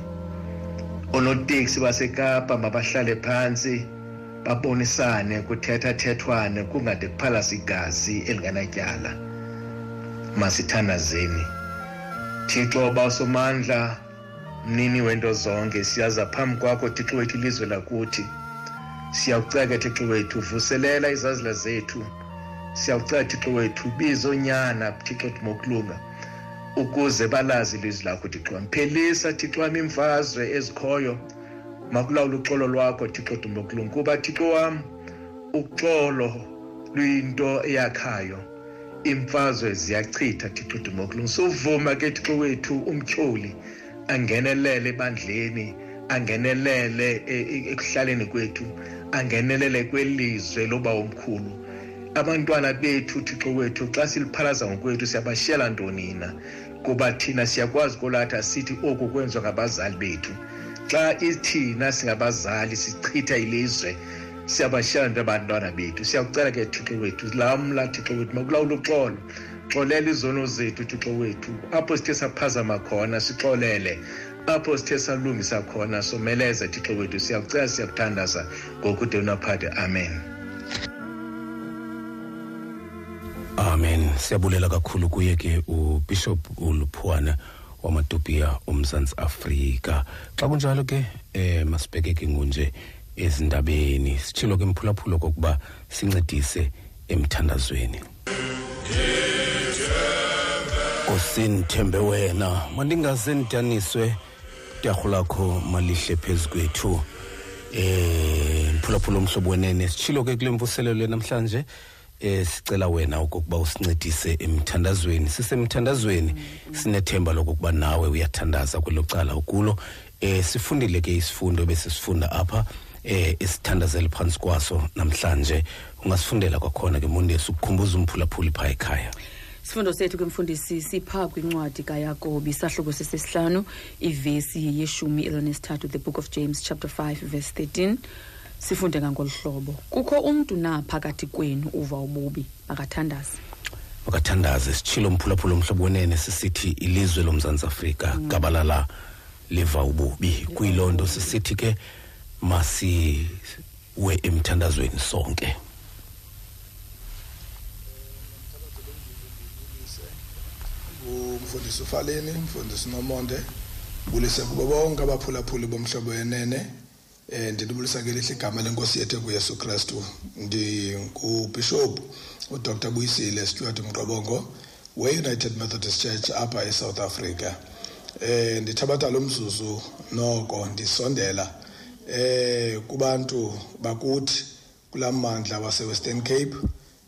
Onoteksi basekapa mabahlale phansi babonisane kuthethathethwane kungade kuphalasa igazi elingenatyala masithandazeni thixo basomandla mnini wento zonke siyaza phambi kwakho thixo wethu ilizwe lakuthi. Siyawuceka thixo wethu vuselela izazila zethu siyawuceka thixo wethu bizo nyana thixo mokulunga ukuze balazi ilizwi lakho thixo. Wam phelisa thixo wam imfazwe ezikhoyo. Makulawula uxolo lwakho thixo dumokulunga kuba thixo wam uxolo luyinto eyakhayo imfazwe ziyachitha thixo dumokulunga suvuma ke thixo wethu umtyholi angenelele ebandleni angenelele ekuhlaleni kwethu angenelele kwelizwe loba omkhulu. Abantwana bethu thixo wethu xa siliphalaza ngokwethu siyabashiyela ntonina kuba thina siyakwazi kolatha sithi oku kwenziwa ngabazali bethu. Xa ithina singabazali sichitha ilizwe siyabashiyela abantwana bethu siyakucela ke thixo wethu lamla thixo wethu makulawula uxolo. Xolela izono zethu thixo wethu. Apho sithe saphazama khona sixolele. Apho sithe salungisa khona someleze thixo wethu. Siyakucela siyakuthandaza. Ngokude unaphade amen. Amen. Siyabulela kakhulu kuye ke ubishop uluphuwana wamatopia omzantsi afrika. Xa kunjalo ke eh masibheke ke ngunje ezindabeni. Sitshilo ke mphulaphula kokuba sincedise emthandazweni. Osinthembe wena mandingaze ndidaniswe tyarho lakho malihle phezu kwethu. Eh mphulaphula omhlobo wenene. Sitshilo ke kule mvuselelo namhlanje eh sicela wena okokuba usincedise emthandazweni. Sisemthandazweni sinethemba lokuba nawe uyathandaza kwelo cala ukulo. Eh sifundile ke isifundo besisifunda apha. Eh esithandazela phansi kwaso namhlanje. Ungasifundela kwakhona ke mondesi ukukhumbuza umphulaphuli phaa ekhaya. Sifundo sethu kwemfundisi sipha kwincwadi kayakobi sahluko sesesihlanu ivesi yeshumi elinesithathu the book of james chapter 5 verse 13 sifunde ngangolu hlobo. Kukho umntu na phakathi kwenu uva ububi? Akathandaze makathandaze. Sitshilo mphulaphula omhlobo wenene sisithi ilizwe lomzantsi afrika mm. gabalala liva ububi. Kuyiloo nto sisithi ke masiwe emthandazweni sonke. Umfundisi ufaleni umfundisi nomonde. Bulise kubo bonke abaphulaphuli bomhlobo yenene eh ndilibulisa ke lihle igama lenkosi yethu kuYesu Kristu. Ndingubishop uDr. Buyisile Stuart Mqobongo we-United Methodist Church apha eSouth Africa. Eh ndithabatha lo mzuzu noko ndisondela eh kubantu bakuthi kulamandla wase Western Cape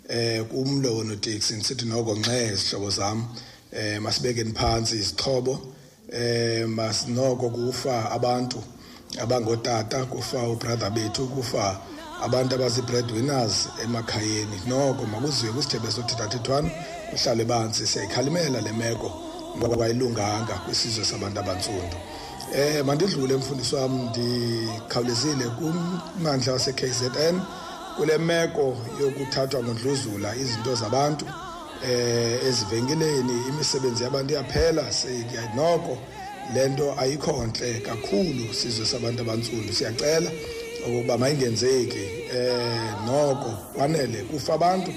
eh kumlo wonoteksi nisithi noko nxe sihlobo zami eh masibekeni phansi isixhobo eh masinoko kufa abantu abangotata kufa ubrother bethu kufa abantu abazi-breadwinners emakhayeni. Noko makuziwe kwisithebe sothethathethwano kuhlale bansi siyayikhalimela le meko ngoba ayilunganga kwisizwe sabantu abantsundu. Eh mandidlule mfundisi wami ndikhawulezile kummandla wase-KZN. Kule meko yokuthathwa ngondluzula izinto zabantu eh ezivenkileni imisebenzi yabantu iyaphela noko lento ayikho nhle kakhulu sizwe sabantu abantsundu. Siyacela ukuba mayingenzeki. Eh noko kwanele kufa abantu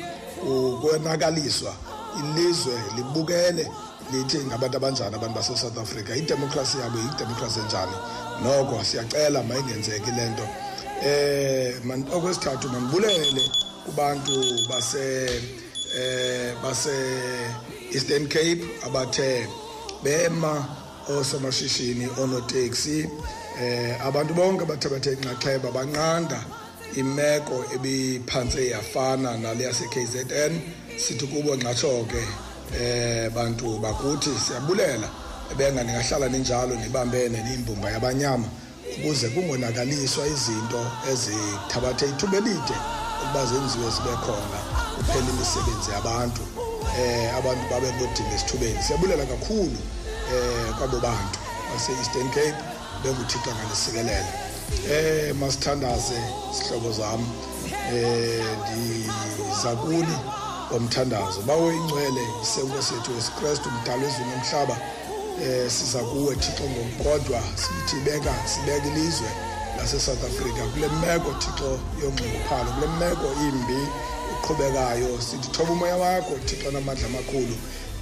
ukwenakaliswa ilizwe libukele. Lithi ngabantu abanjani abantu base-south africa? Idemokhrasi yabo yidemokhrasi enjani? Noko siyacela mayingenzeki le nto. Eh okwesithathu mandibulele kubantu base eh base Eastern Cape abathe bema osomashishini onoteksi eh abantu bonke bathe bathe inxaxheba banqanda imeko ebiphantse yafana nale yase KZN sithi kubo nxatsho ke eh bantu bakuthi siyabulela. Ebenga ningahlala ninjalo nibambene nimbumba yabanyama ukuze kungonakaliswa izinto ezithabathe ithuba elide ukuba zenziwe zibe khona kuphela imisebenzi yabantu. Eh abantu babe ngodinga esithubeni. Siyabulela kakhulu eh kwabo bantu base-eastern cape benguthixo angalisikelele. Eh masithandaze sihlobo zami. Eh ndiza kuni bomthandazo bawo ingcwele isenkosi yethu yesikrestu umdala wezulu nomhlaba eh siza kuwe thixo ngokodwa sithi beka sibeka ilizwe lase-south africa. Kule meko thixo yonxunguphalo kule meko imbi eqhubekayo sithi thoba umoya wakho thixo namandla amakhulu.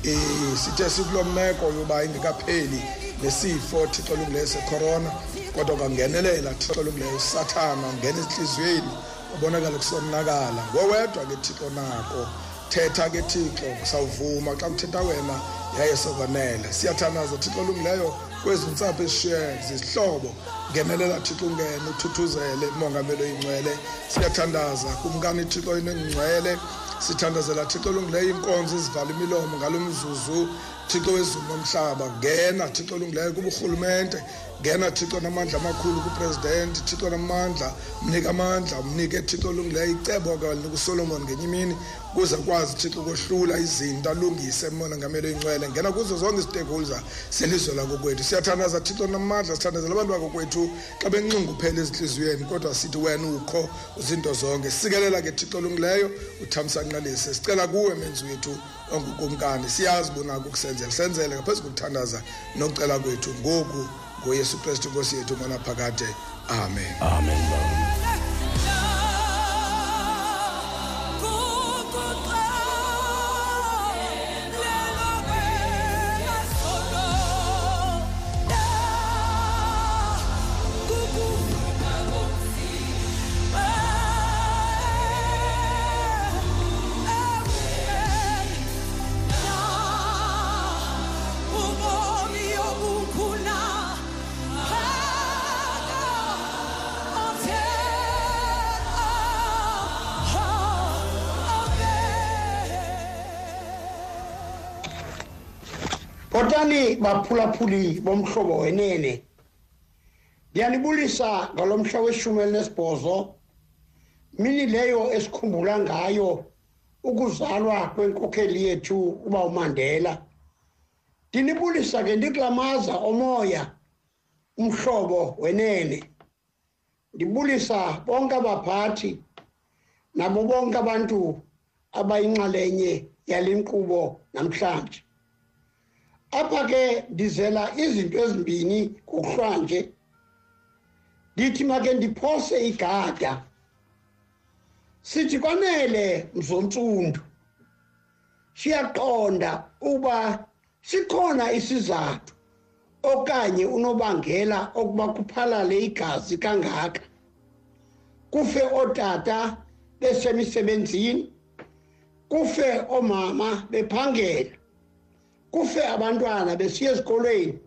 Um sithe sikuloo meko yoba ingekapheli nesifo thixo lungileyo secorona kodwa kangenelela thixo lungileyo usathana ungena ezintliziyweni ubonakala kusonakala. Ngowedwa ke thixo nako. Thetha ke thixo sawuvuma xa kuthetha wena yaye sokwanele. Siyathandaza thixo lungileyo kwezi ntsapho ezishiye zizihlobo. Ngenelela thixo ungene uthuthuzele mongameli oyingcwele. Siyathandaza kumkani thixo inengcwele sithandazela thixo lungileyo inkonzo ezivala imilomo ngalo mzuzu thixo wezulu nomhlaba ngena thixo lungileyo kuburhulumente. Ngena thixo namandla amakhulu kupresident thixo namandla mnike amandla mnike thixo lungileyo icebo kalinika usolomon ngenye imini ukuze akwazi thixo kohlula izinto alungise mona ngamelo ingcwele ngena kuzo zonke istakeholder selizwe lakokwethu. Siyathandaza thixo namandla sithandazela abantu bakokwethu xa benxunguphela ezintliziyweni kodwa sithi wena ukho uzinto zonke. Sikelela ke thixo lungileyo uthamsanqalise sicela kuwe menzi wethu ongukumkani. Siyazi bonako ukusenzela senzele ngaphezu kokuthandaza nokucela kwethu ngoku ngoyesu kristu nkosi yethu mona phakade amen. Amen ubomi baphulaphuli bomhlobo wenene. Ngiyanibulisa ngalomhla weshumi elinesibhozo mini leyo esikhumbula ngayo ukuzalwa kwenkokheli yethu uba uMandela. Ndinibulisa ke ndiklamaza omoya umhlobo wenene. Ndibulisa bonke abaphathi nabo bonke abantu abayinxalenye yale nkqubo namhlanje. Apha ke ndizela izinto ezimbini ngokuhlwanje ndithi make ndiphose igada. Sithi kwanele mzontsundu siyaqonda uba sikhona isizathu okanye unobangela okuba kuphalale igazi kangaka. Kufe ootata besemisebenzini kufe oomama bephangela. Kufe abantwana besiya ezikolweni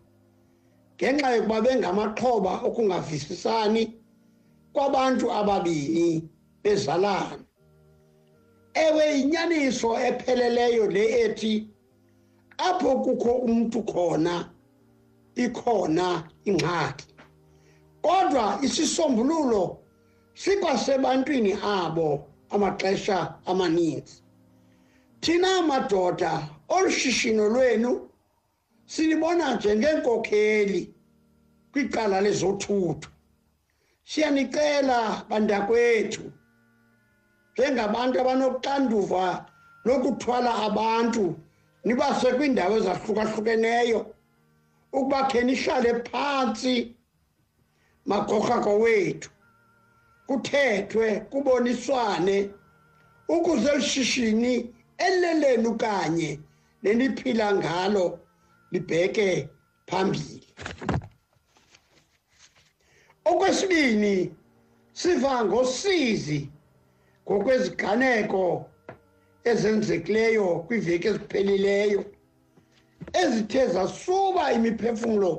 ngenxa yokuba bengamaxhoba okungavisisani kwabantu ababini bezalana. Ewe inyaniso epheleleyo le ethi apho kukho umuntu khona ikhona ingxaki. Kodwa isisombululo sikwasebantwini abo amaxesha amaninzi. Thina madoda olushishino lwenu silibona njengenkokheli kwicala lezothutho. Siyanicela bantakwethu njengabantu abanoxanduva lokuthwala abantu nibase kwiindawo ezahlukahlukeneyo ukuba khe nihlale phantsi magorhako wethu. Kuthethwe kuboniswane ukuze lishishini elelenu kanye neniphila ngalo libheke phambili. Okwesibini siva ngosizi ngokweziganeko ezenzekileyo kwiveki eziphelileyo ezithe zasuba imiphefumlo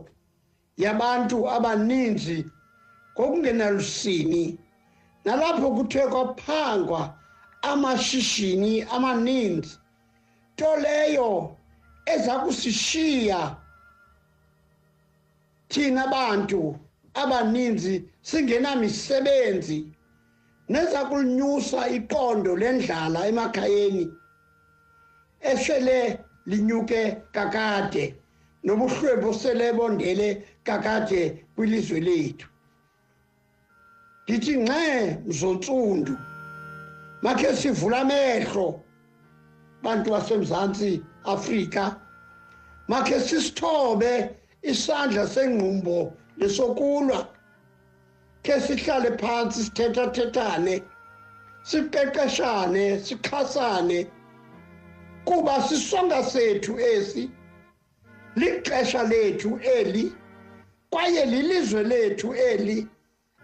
yabantu abaninzi ngokungenalusini nalapho kuthe kwaphangwa amashishini amaninzi. Nto leyo eza kusishiya. Thina bantu abaninzi singenamisebenzi neza kulinyusa iqondo lendlala emakhayeni esele linyuke kakade nobuhlwempu sele bondele kakade kwilizwe lethu. Ndithi nxe mzontsundu makhe sivula amehlo bantu basemzantsi afrika makhe sisithobe isandla sengqumbo lesokulwa ke sihlale phansi sithethathethane siqeqeshane sixhasane kuba sisonga sethu esi lixesha lethu eli kwaye lilizwe lethu eli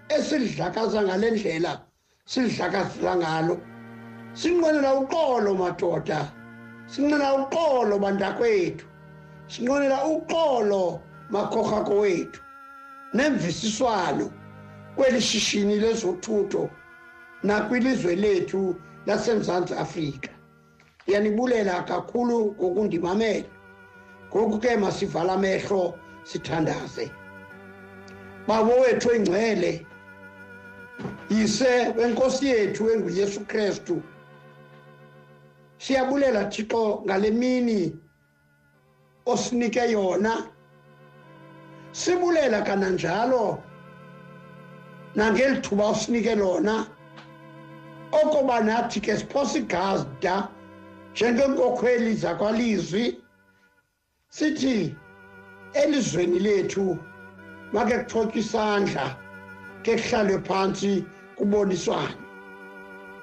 esidlakaza ngale ndlela sidlakazela ngalo. Sinqwenela uqolo madoda. Sinqwenela uqolo bantakwethu. Sinqwenela uqolo makhorhako wethu. Nemvisiswano kweli shishini lezothutho nakwilizwe lethu lasemzantsi afrika. Ndiyanibulela kakhulu ngokundimamela. Ngoku ke masivala amehlo sithandaze. Babo wethu engcwele yise wenkosi yethu enguyesu krestu siyabulela thixo ngale mini osinike yona. Sibulela kananjalo nangeli thuba usinike lona. Okoba nathi ke siphosa igazi da njengenkokhweli zakwalizwi sithi elizweni lethu make kuthotywa isandla ke kuhlalwe phantsi kuboniswane.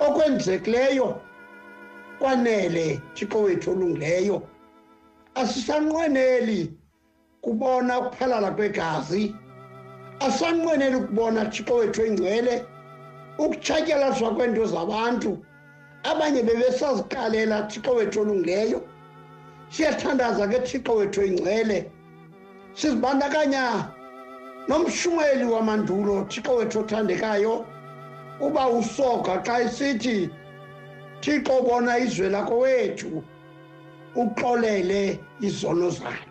Okwenzekileyo kwanele thixo wethu olungileyo. Asisanqweneli kubona ukuphalala kwegazi. Asanqweneli ukubona thixo wethu engcwele ukutshatyalazwa kweento zabantu. Abanye bebesaziqalela thixo wethu olungileyo. Siyathandaza ke thixo wethu engcwele. Sizibandakanya nomshumeli wamandulo thixo wethu othandekayo. Uba usoga xa isithi thixo bona izwe lakho wethu uxolele izono zalo.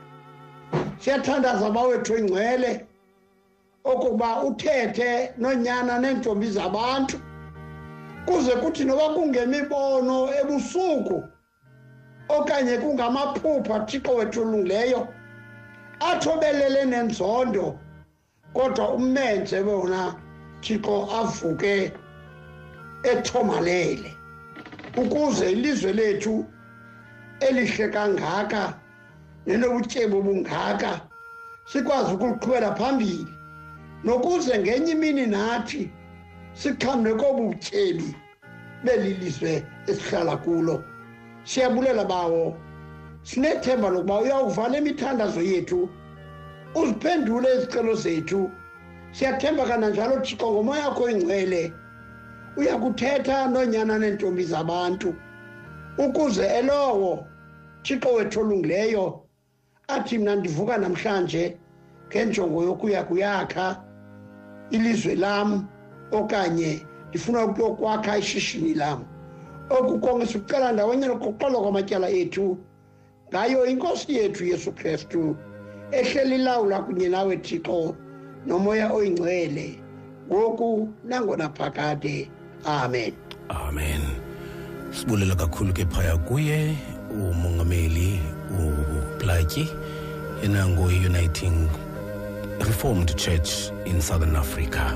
Siyathandaza bawethu engcwele okuba uthethe nonyana neentombi zabantu kuze kuthi noba kungemibono ebusuku okanye kungamaphupha thixo wethu olungileyo athobelele nenzondo kodwa umenze wona thixo avuke ethomalele. Ukuze ilizwe lethu elihle kangaka nenobutyebi bungaka sikwazi ukuliqhubela phambili. Nokuze ngenye imini nathi sixhamle kobu butyebi belilizwe esihlala kulo. Siyabulela bawo. Sinethemba lokuba uyawuvala imithandazo yethu uziphendule izicelo zethu. Siyathemba kananjalo thixo ngomoya yakho ingcwele uyakuthetha noonyana neentombi zabantu ukuze elowo thixo wethu olungileyo athi mna ndivuka namhlanje ngenjongo yokuya kuyakha ilizwe lam okanye ndifuna ukuyokwakha ishishini lam. Oku konke sikucela ndawonye nokuqoqolwa kwamatyala ethu ngayo inkosi yethu yesu kristu ehleli lawula kunye nawe thixo nomoya oyingcwele ngoku nangona phakade. Amen. Amen. Sibulela kakhulu ke phaya kuye umongameli uplatyi yena nguyi-uniting reformed church in southern africa.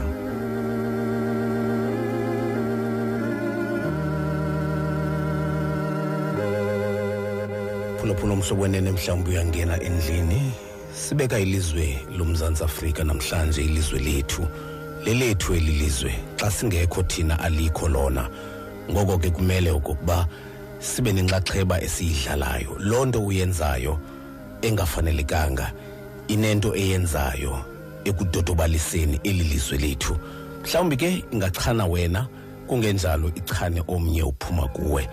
Phulaphula umhlobo wenene mhlawumbi uyangena endlini sibeka ilizwe lomzantsi afrika namhlanje ilizwe lethu. Lelethu eli lizwe xa singekho thina alikho lona. Ngoko ke kumele okokuba sibe nenxaxheba esiyidlalayo. Loo nto uyenzayo engafanelekanga inento eyenzayo ekudodobaliseni eli lizwe lethu. Mhlawumbi ke ingachana wena kungenjalo ichane omnye uphuma kuwe.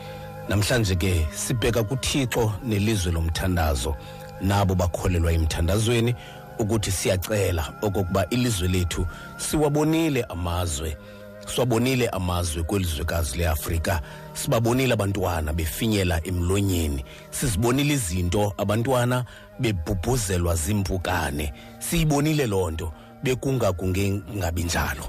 Namhlanje ke sibheka kuthixo nelizwe lomthandazo. Nabo bakholelwa emthandazweni ukuthi siyacela okokuba ilizwe lethu siwabonile amazwe siwabonile amazwe kwelizwekazi leafrika. Sibabonile abantwana befinyela emlonyeni sizibonile izinto abantwana bebhubhuzelwa zimpukane. Siyibonile loo nto bekunga kungengabi njalo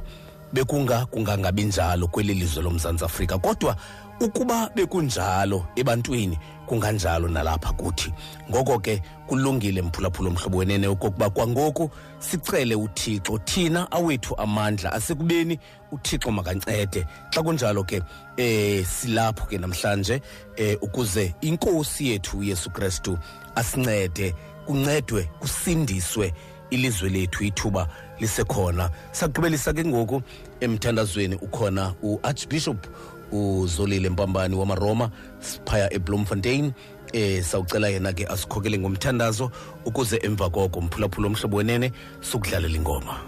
bekunga kungangabi njalo kweli lizwe lomzantsi afrika. Kodwa ukuba bekunjalo ebantwini kunganjalo nalapha kuthi. Ngoko ke kulungile mphulaphula omhlobo wenene okokuba kwangoku sicele uthixo thina awethu amandla asekubeni uthixo makancede. Xa kunjalo ke eh silapho ke namhlanje eh ukuze inkosi yethu uyesu kristu asincede kuncedwe kusindiswe ilizwe lethu ithuba lisekhona. Sagqibelisa ke ngoku emthandazweni ukhona uarchbishop uzolile mpambani wamaroma siphaya eblomfontein eh sawucela yena ke asikhokele ngomthandazo ukuze emva koko mphulaphula omhlobo wenene sokudlalela ingoma.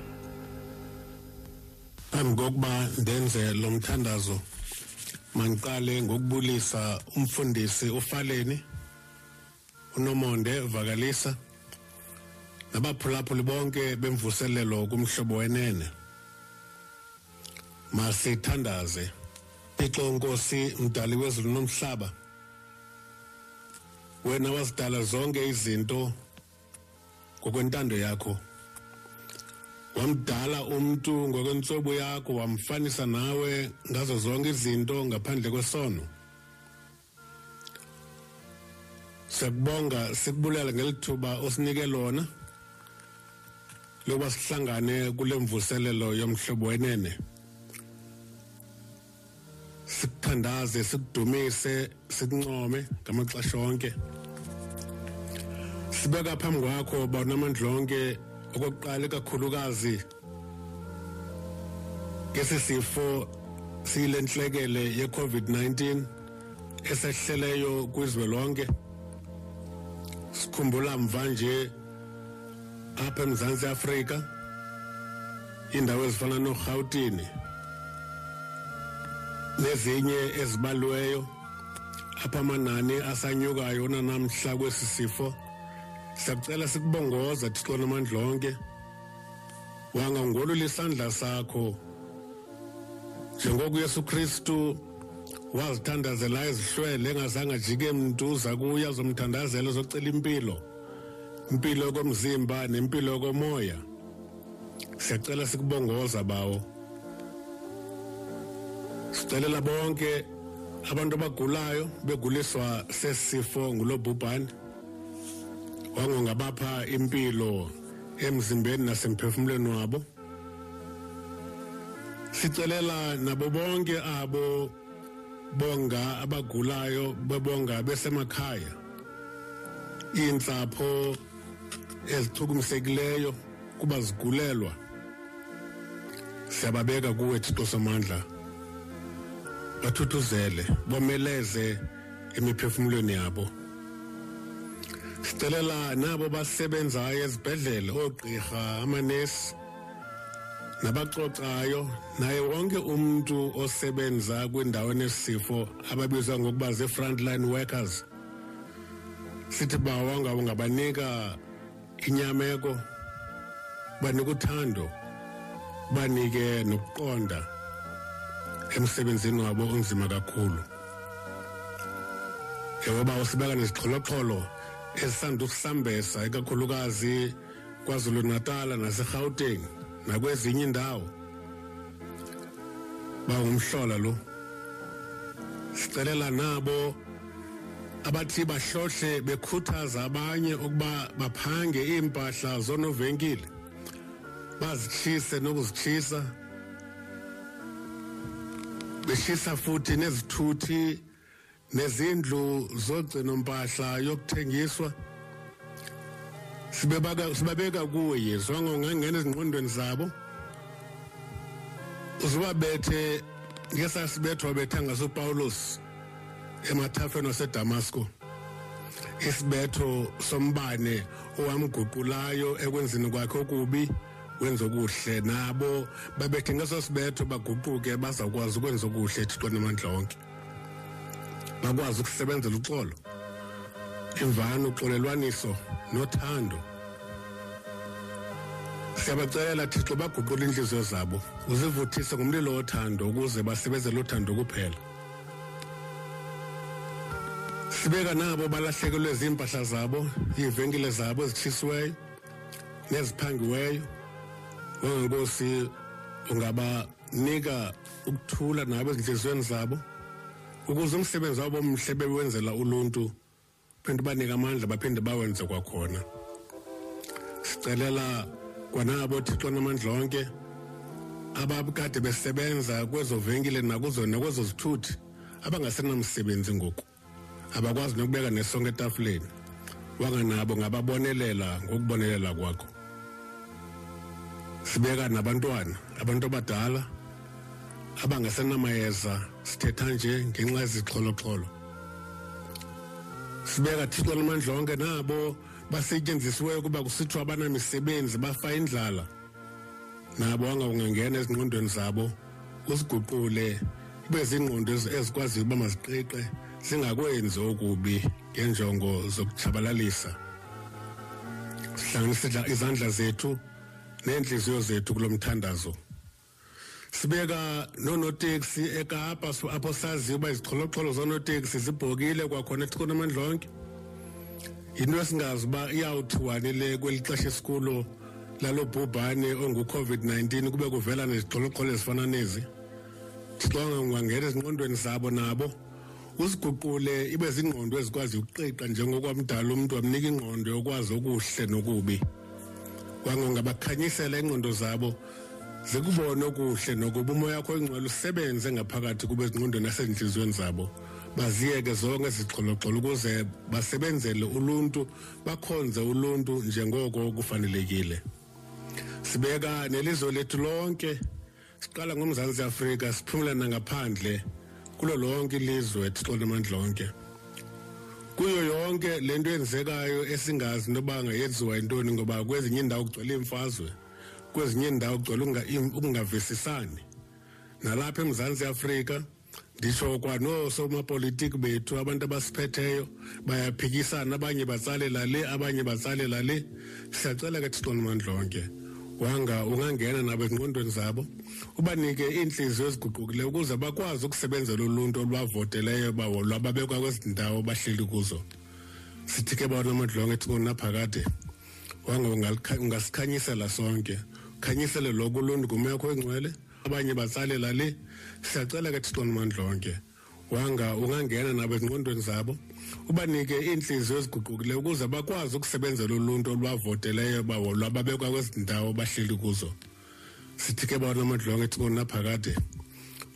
Phambi kokuba ndenze lo mthandazo mangiqale ngokubulisa umfundisi ufaleni unomonde vakalisa nabaphulaphuli bonke bemvuselelo kumhlobo wenene. Masithandaze. Thixo Nkosi mdali wezulu nomhlaba. Wena wasidala zonke izinto ngokwentando yakho. Wamdala umuntu ngokwentsobo yakho wamfanisa nawe ngazo zonke izinto ngaphandle kwesono. Siyakubonga sikubulela ngelithuba osinike lona loba sihlangane kule mvuselelo yomhlobo wenene. Sikuthandaze sikudumise sikuncome ngamaxesha onke. Sibeka phambi kwakho bawunamandla onke okokuqala kakhulukazi ngesi sifo siyile ntlekele ye-covid-19 esehleleyo kwizwe lonke. Sikhumbula mva nje apha emzantsi afrika iindawo ezifana norhawutini nezinye ezibaliweyo apha amanani asanyukayo nanamhla kwesi sifo. Siyakucela sikubongoza thixo namandla onke wangangolula isandla sakho. Njengoko uyesu kristu wazithandazela ezihlwele engazange ajike mntu uza kuye azomthandazela ezocela impilo. Impilo yokomzimba nempilo yokomoya siyacela sikubongoza bawo. Sicelela bonke abantu abagulayo beguliswa sesifo ngulobhubhane. Wangongabapha impilo emzimbeni nasemphefumulweni wabo. Sicelela nabo bonke abo bonga abagulayo bebonga besemakhaya. Iintsapho ezichukumisekileyo kuba zigulelwa. Siyababeka kuwe thixo samandla. Bathuthuzele bomeleze emiphefumulweni yabo. Sicelela nabo basebenzayo ezibhedlele oogqirha amanesi nabacocayo naye wonke umntu osebenza kwindawo nesifo ababizwa ngokuba zii-frontline workers. Sithi bawanga ungabanika inyameko banike uthando banike nokuqonda. Emsebenzini wabo onzima kakhulu. Njengoba usibeka nezixholoxholo ezisanda ukusambesa ikakhulukazi kwazulu natala nasegauteng nakwezinye indawo. Bangumhlola lo. Sicelela nabo abathi bahlohle bekhuthaza abanye ukuba baphange impahla zonovenkile bazitshise nokuzitshisa. Beshisa futhi nezithuthi nezindlu zogcino mpahla yokuthengiswa. Sibebaka sibabeka kuwe Yesu wangongangena ezingqondweni zabo. Uzibabethe ngesasibethwa bethanga soPaulus emathafeni waseDamasco. Isibetho sombane owamguqulayo ekwenzeni kwakhe okubi. Wenza okuhle. Nabo babethe ngaso sibetho baguquke bazakwazi ukwenza okuhle thixo namandla onke bakwazi ukusebenzela uxolo. Imvano uxolelwaniso nothando. Siyabacelela thixo baguqule inhliziyo zabo uzivuthise ngomlilo wothando ukuze basebenzele uthando kuphela. Sibeka nabo balahlekelwe zimpahla zabo iivenkile zabo ezitshisiweyo neziphangiweyo. Wangenkosi ungabanika ukuthula nabo ezinhliziyweni zabo ukuze umsebenzi wabo omhle bewenzela uluntu phinde banike amandla baphinde bawenze kwakhona. Sicelela kwanabo thixo namandla onke abakade besebenza kwezo venkile nakuzo nakwezo zithuthi abangasenamsebenzi ngoku. Abakwazi nokubeka nesonke etafuleni. Wanganabo ngababonelela ngokubonelela kwakho. Sibeka nabantwana abantu abadala abangasenamayeza sithetha nje ngenxa yezixholoxholo. Sibeka thixo lamandla onke nabo basetyenzisiweyo ukuba kusithiwa abanamisebenzi bafa indlala. Nabo angawungangena ezingqondweni zabo usiguqule ibe zingqondo ezikwaziyo uba maziqiqe singakwenzi okubi ngenjongo zokutshabalalisa. Sihlanganise izandla zethu neenhliziyo zethu kulo mthandazo sibeka nonoteksi ekapa apho saziyo uba izixholoxholo zoonoteksi zibhokile kwakhona ethixo namandla onke yinto esingazi uba iyawuthiwani le kweli xesha esikulo lalo bhubhane ongu-covid-19 kube kuvela nezixholoxholo ezifana nezi. Thixo ungangena ezingqondweni zabo nabo. Uziguqule ibe zingqondo ezikwazi ukuqiqa njengokwamdala umntu wamnika ingqondo yokwazi okuhle nokubi. Wangongabakhanyisela ingqondo zabo zikubone okuhle nokuba umoya wakho ingcwele usebenze ngaphakathi kube ezingqondweni nasezinhliziyweni zabo. Baziyeke zonke izixholoxholo ukuze basebenzele uluntu bakhonze uluntu njengoko kufanelekile. Sibeka nelizwe lethu lonke siqala ngomzantsi afrika siphumula nangaphandle kulo lonke ilizwe thixo namandla onke. Kuyo yonke lento yenzekayo esingazi noba ngayenziwa yintoni ngoba kwezinye indawo kugcwele imfazwe kwezinye indawo kugcwele ukungavisisani. Nalapha emzantsi afrika nditsho kwanosoomapolitiki bethu abantu abasiphetheyo bayaphikisana abanye batsalela le abanye batsalela le. Siyacela ke thixo namandla onke wanga ungangena nabo ezingqondweni zabo ubanike iinhliziyo eziguqukileyo ukuze bakwazi ukusebenzela uluntu olubavoteleyo bawo lwababekwa kwezi ndawo bahleli kuzo. Sithi ke bona amadlongo ethi kunaphakade wanga ungasikhanyisela sonke. Khanyisele lokhu uluntu ngumekho engcwele abanye batsalela le siyacela ke thixo nomandlonke wanga ungangena nabo ezingqondweni zabo ubanike iintliziyo eziguqukileyo ukuze bakwazi ukusebenzela uluntu olwavoteleyo lwababekwa kwezi ndawo bahleli kuzo. Sithi ke bona amadlongo ethi kunaphakade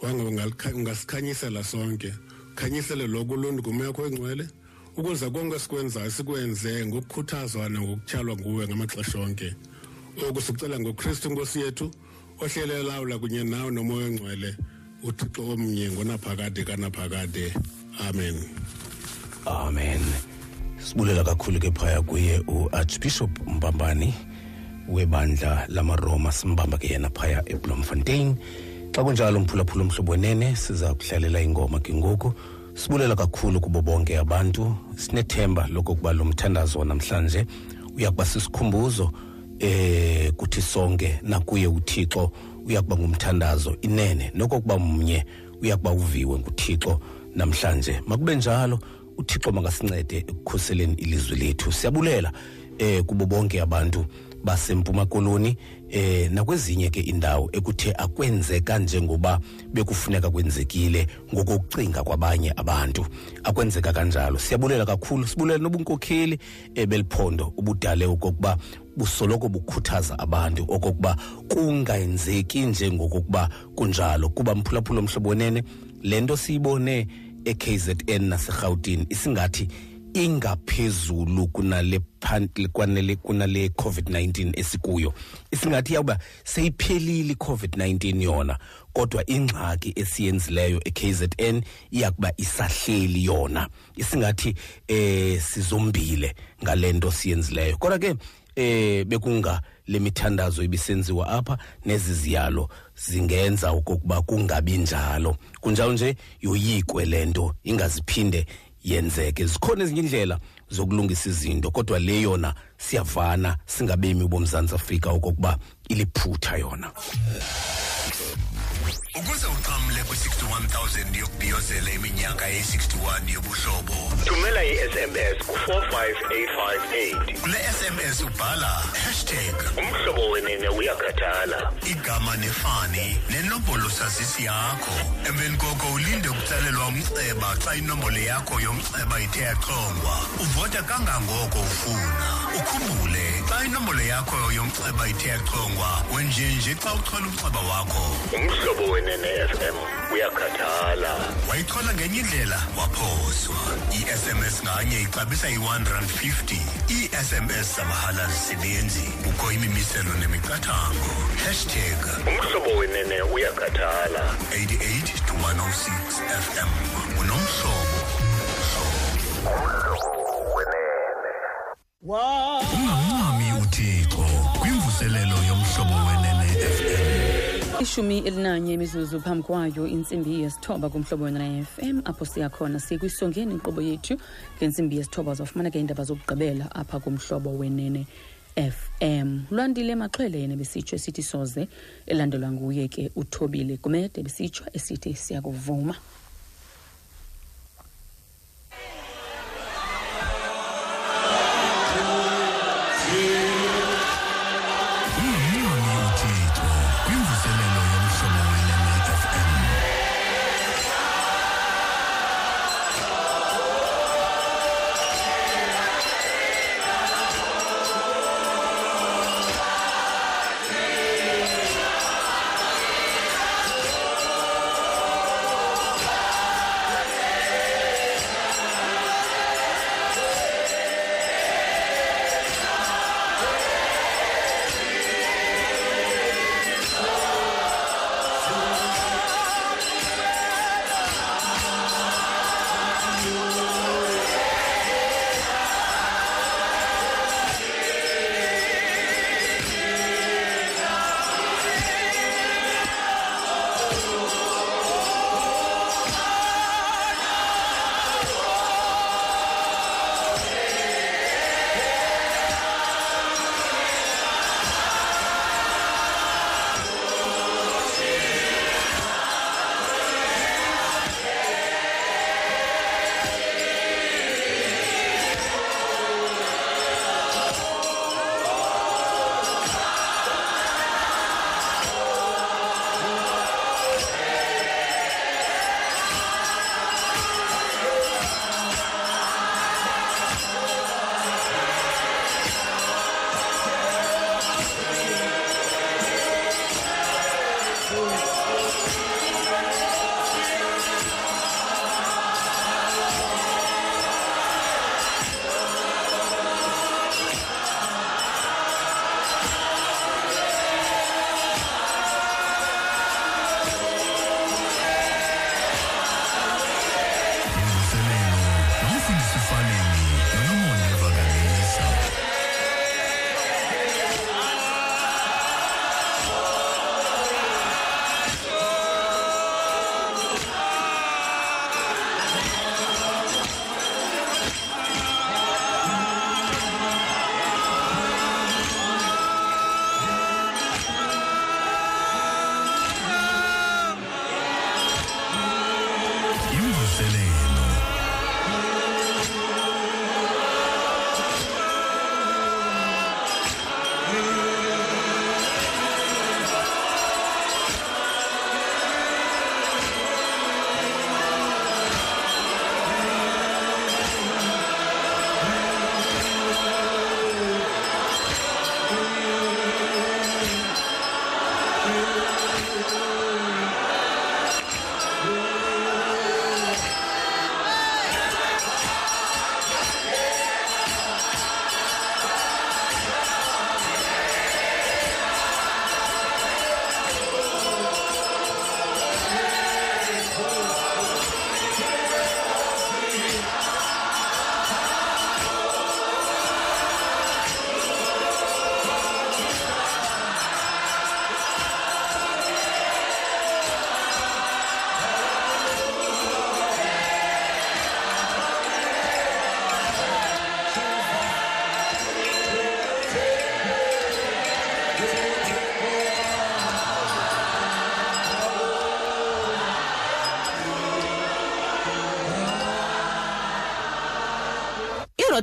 wanga ungasikhanyisela sonke. Khanyisele loko uluntu ngumekho engcwele ukuze konke sikwenzayo sikwenze ngokukhuthazwa nangokutyhalwa nguwe ngamaxesha onke. Oku sicela ngokristu inkosi yethu ohlele lawula kunye nawe nomoya ongcwele uthixo omnye ngonaphakade kanaphakade. Amen amen. Sibulela kakhulu ke phaya kuye uarchbishop mbambani webandla lamaroma. Simbamba ke yena phaya eblomfontein xa kunjalo mphulaphula umhlobo wenene siza kuhlalela ingoma ke ngoku. Sibulela kakhulu kubo bonke abantu. Sinethemba lokokuba lo mthandazo namhlanje uyakuba sisikhumbuzo eh kuthi sonke nakuye uThixo uyakuba ngumthandazo inene. Nokokuba mnye uyakuba uviwe nguThixo namhlanje. Makube njalo uthixo makasincede ekukhuseleni ilizwe lethu. Siyabulela eh kubo bonke abantu basempuma koloni eh nakwezinye ke indawo ekuthe akwenzeka njengoba bekufuneka kwenzekile ngokucinga kwabanye abantu. Akwenzeka kanjalo. Siyabulela kakhulu sibulela nobunkokheli ebeliphondo ubudale okokuba busoloko bukhuthaza abantu okokuba kungayenzeki njengokokuba kunjalo. Kuba mphulaphula omhlobo wenene lento siyibone eKZN naseGauteng isingathi ingaphezulu kunale kwanele kunale COVID-19 esikuyo. Isingathi yawuba seyiphelile iCovid-19 yona kodwa ingxaki esiyenzileyo eKZN iyakuba isahleli yona. Isingathi eh sizombile ngalento siyenzileyo. Kodwa ke eh bekunga lemithandazo ibisenziwa apha neziziyalo zingenza okokuba kungabi njalo. Kunjalo nje yoyikwe lento ingaziphinde yenzeke. Zikhona ezinye indlela zokulungisa izinto kodwa le yona siyavana singabemi bomzantsi afrika okokuba iliphutha yona. Ukuze uxhamle kwi-61000 yokubhiyozela iminyaka eyi-61 yobuhlobo thumela i-sms ku-45858 kule sms ubhala hashtag umhlobo wenene uyakhathala igama nefani nenombolo sazisi yakho. Emveni koko ulinde ukutsalelwa umceba xa inombolo yakho yomceba ithe yaxhongwa uvote kangangoko ufuna. Ukhumbule xa inombolo yakho yomceba ithe yaxhongwa wenjenje xa uchola umceba wakho. Umhlobo wenene fm uyakhathala. Wayichola ngenye indlela waphoswa. I-sms nganye ixabisa i-1 rand 50 ii-sms zamahala zisebenzi kukho imimiselo nemiqathango. Hashtag umhlobo wenene uyakhathala. 88 to 106 fm unomhlobo. Ungamncami uthixo kwimvuselelo yomhlobo wenene fm ishumi elinanye imizuzu phambi kwayo intsimbi yesithoba kumhlobo wena fm apho siyakhona sikwisongeni inkqubo yethu ngentsimbi yesithoba zafumaneka iindaba zokugqibela apha kumhlobo wenene fm lwandile maxhwele yena besitsho esithi soze elandelwa nguye ke uthobile kumede besitsho esithi siyakuvuma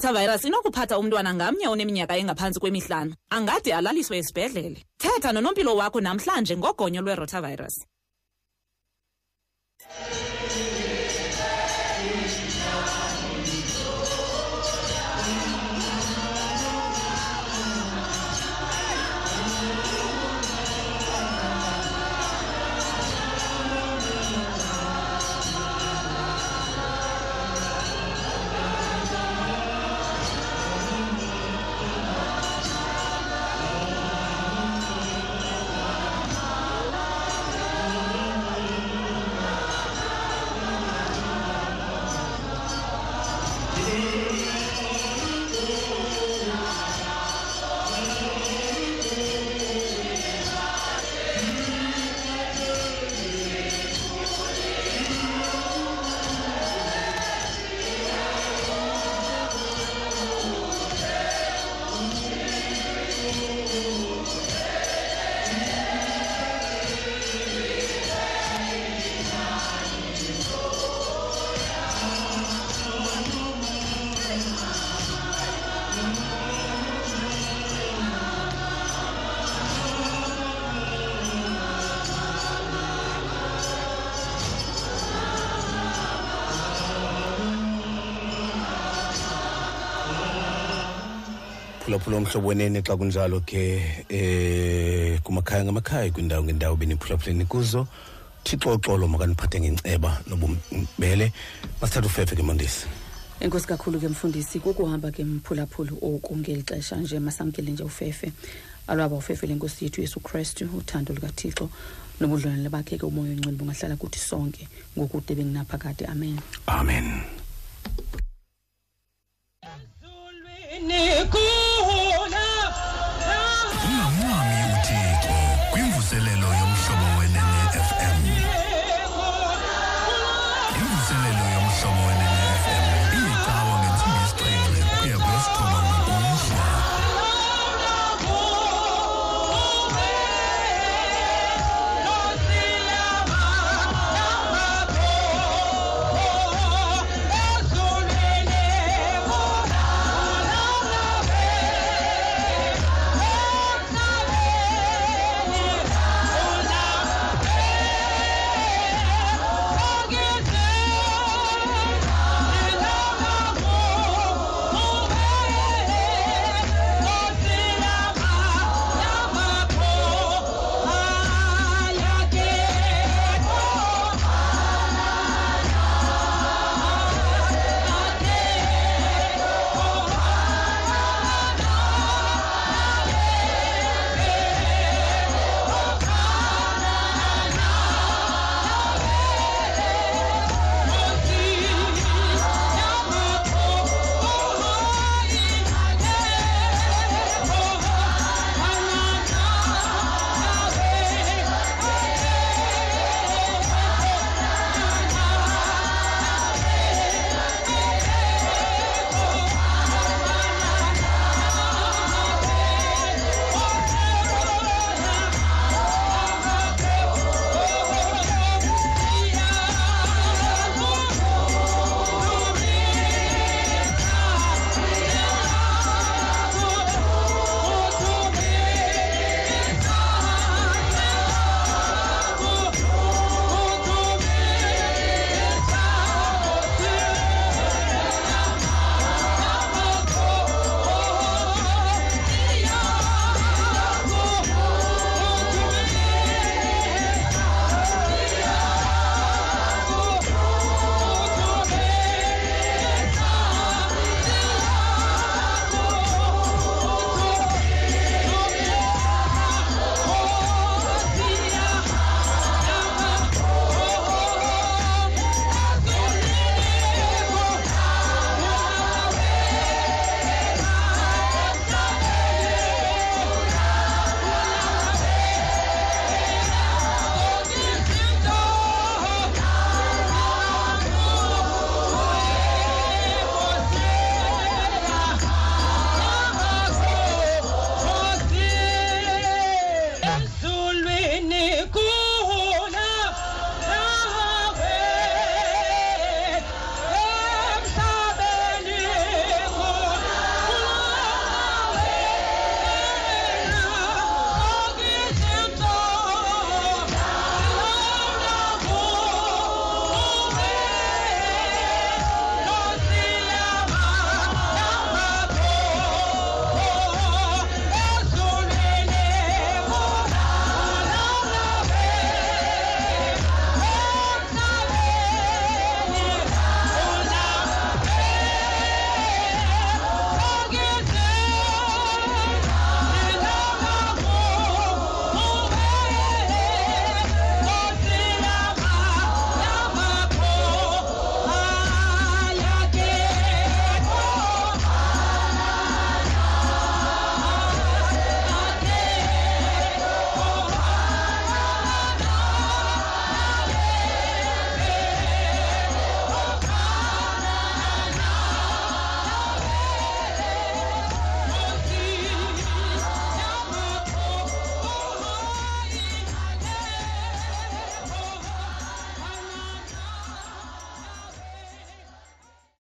irotavirus inokuphatha umntwana ngamnye oneminyaka engaphantsi kwemihlanu. Angade alaliswe esibhedlele. Thetha nonompilo wakho namhlanje ngogonyo lwerotavirus phulaphula omhlobo wenene xa kunjalo ke eh kumakhaya ngamakhaya kwindawo ngendawo beniphulaphuleni kuzo. Thixo uxolo makaniphathe ngenceba nobumbele masithatha ufefe ke mondisi. Enkosi kakhulu ke mfundisi kukuhamba ke mphulaphulu oku ngeli xesha nje masamkele nje ufefe. Alwaba ufefe lenkosi yethu yesu kristu uthando lukathixo nobudlelwane bakhe ke umoya ongcwele bungahlala kuthi sonke ngokude benginaphakade. Amen. Amen. Niku